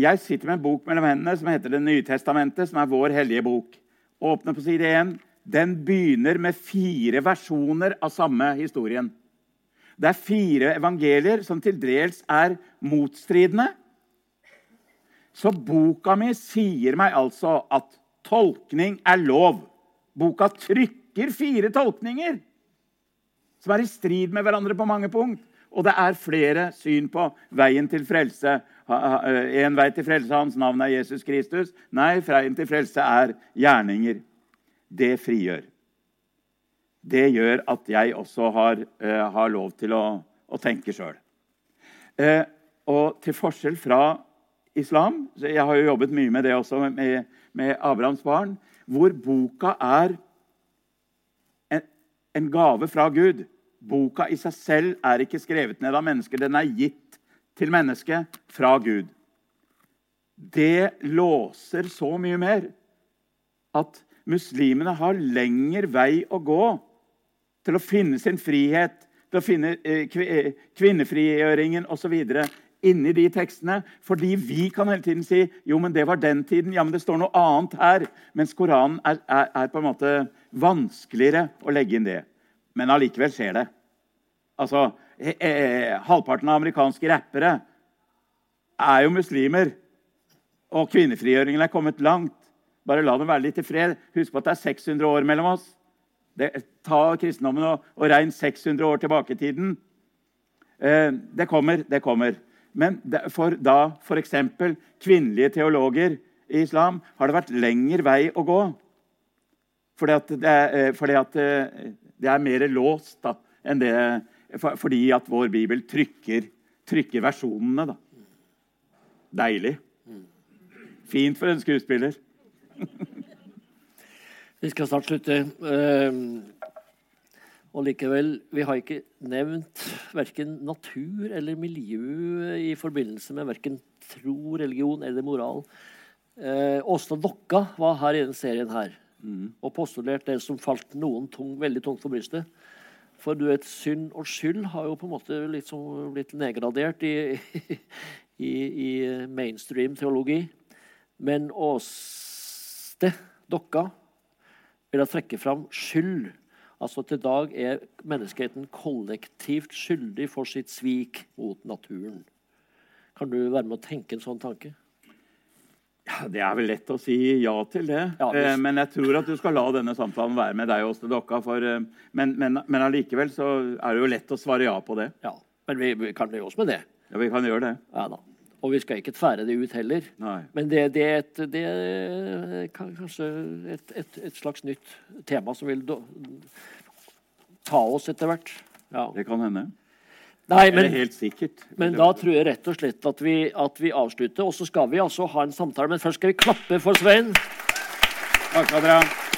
Jeg sitter med en bok mellom hendene som heter Det nye testamentet, som er vår hellige bok. Åpner på side 1. Den begynner med fire versjoner av samme historien. Det er fire evangelier som til dels er motstridende. Så boka mi sier meg altså at tolkning er lov. Boka trykker fire tolkninger som er i strid med hverandre på mange punkt. Og det er flere syn på veien til frelse. En vei til frelse, hans navn er Jesus Kristus. Nei, veien til frelse er gjerninger. Det frigjør. Det gjør at jeg også har, uh, har lov til å, å tenke sjøl. Eh, og til forskjell fra islam Jeg har jo jobbet mye med det også, med, med Abrahams barn. Hvor boka er en gave fra Gud. Boka i seg selv er ikke skrevet ned av mennesker. Den er gitt til mennesket fra Gud. Det låser så mye mer at muslimene har lengre vei å gå til å finne sin frihet, til å finne eh, eh, kvinnefrigjøringen osv. inni de tekstene. Fordi vi kan hele tiden si jo, men det var den tiden. ja, men Det står noe annet her. Mens Koranen er, er, er på en måte vanskeligere å legge inn det. Men allikevel skjer det. Altså, eh, Halvparten av amerikanske rappere er jo muslimer. Og kvinnefrigjøringen er kommet langt. Bare la dem være litt i fred. Husk på at det er 600 år mellom oss. Det, ta kristendommen og, og regn 600 år tilbake i tiden. Eh, det kommer, det kommer. Men det, for da f.eks. kvinnelige teologer i islam har det vært lengre vei å gå. Fordi at det er, eh, fordi at eh, det er mer låst da, enn det for, Fordi at vår bibel trykker, trykker versjonene, da. Deilig. Fint for en skuespiller. Vi skal snart slutte. Ehm, og likevel, vi har ikke nevnt verken natur eller miljø i forbindelse med verken tro, religion eller moral. Eh, Åsne Dokka var her i denne serien her og postulert det som falt noen tung, veldig tungt for brystet. For du vet, synd og skyld har jo på en måte liksom blitt nedgradert i, i, i mainstream teologi. Men Åste Dokka vil jeg trekke fram skyld. Altså Til dag er menneskeheten kollektivt skyldig for sitt svik mot naturen. Kan du være med å tenke en sånn tanke? Det er vel lett å si ja til det. Ja, hvis- eh, men jeg tror at du skal la denne samtalen være med deg, Åste Dokka. For, eh, men, men, men allikevel så er det jo lett å svare ja på det. Ja, Men vi, vi kan nøye oss med det. Ja, Vi kan gjøre det. Ja da. Og vi skal ikke tvære det ut heller. Nei. Men det, det, er et, det er kanskje et, et, et slags nytt tema som vil do, ta oss etter hvert. Ja. Det kan hende. Nei, Eller men, helt sikkert. men da tror jeg rett og slett at vi, at vi avslutter. Og så skal vi altså ha en samtale. Men først skal vi klappe for Svein. Takk skal dere ha.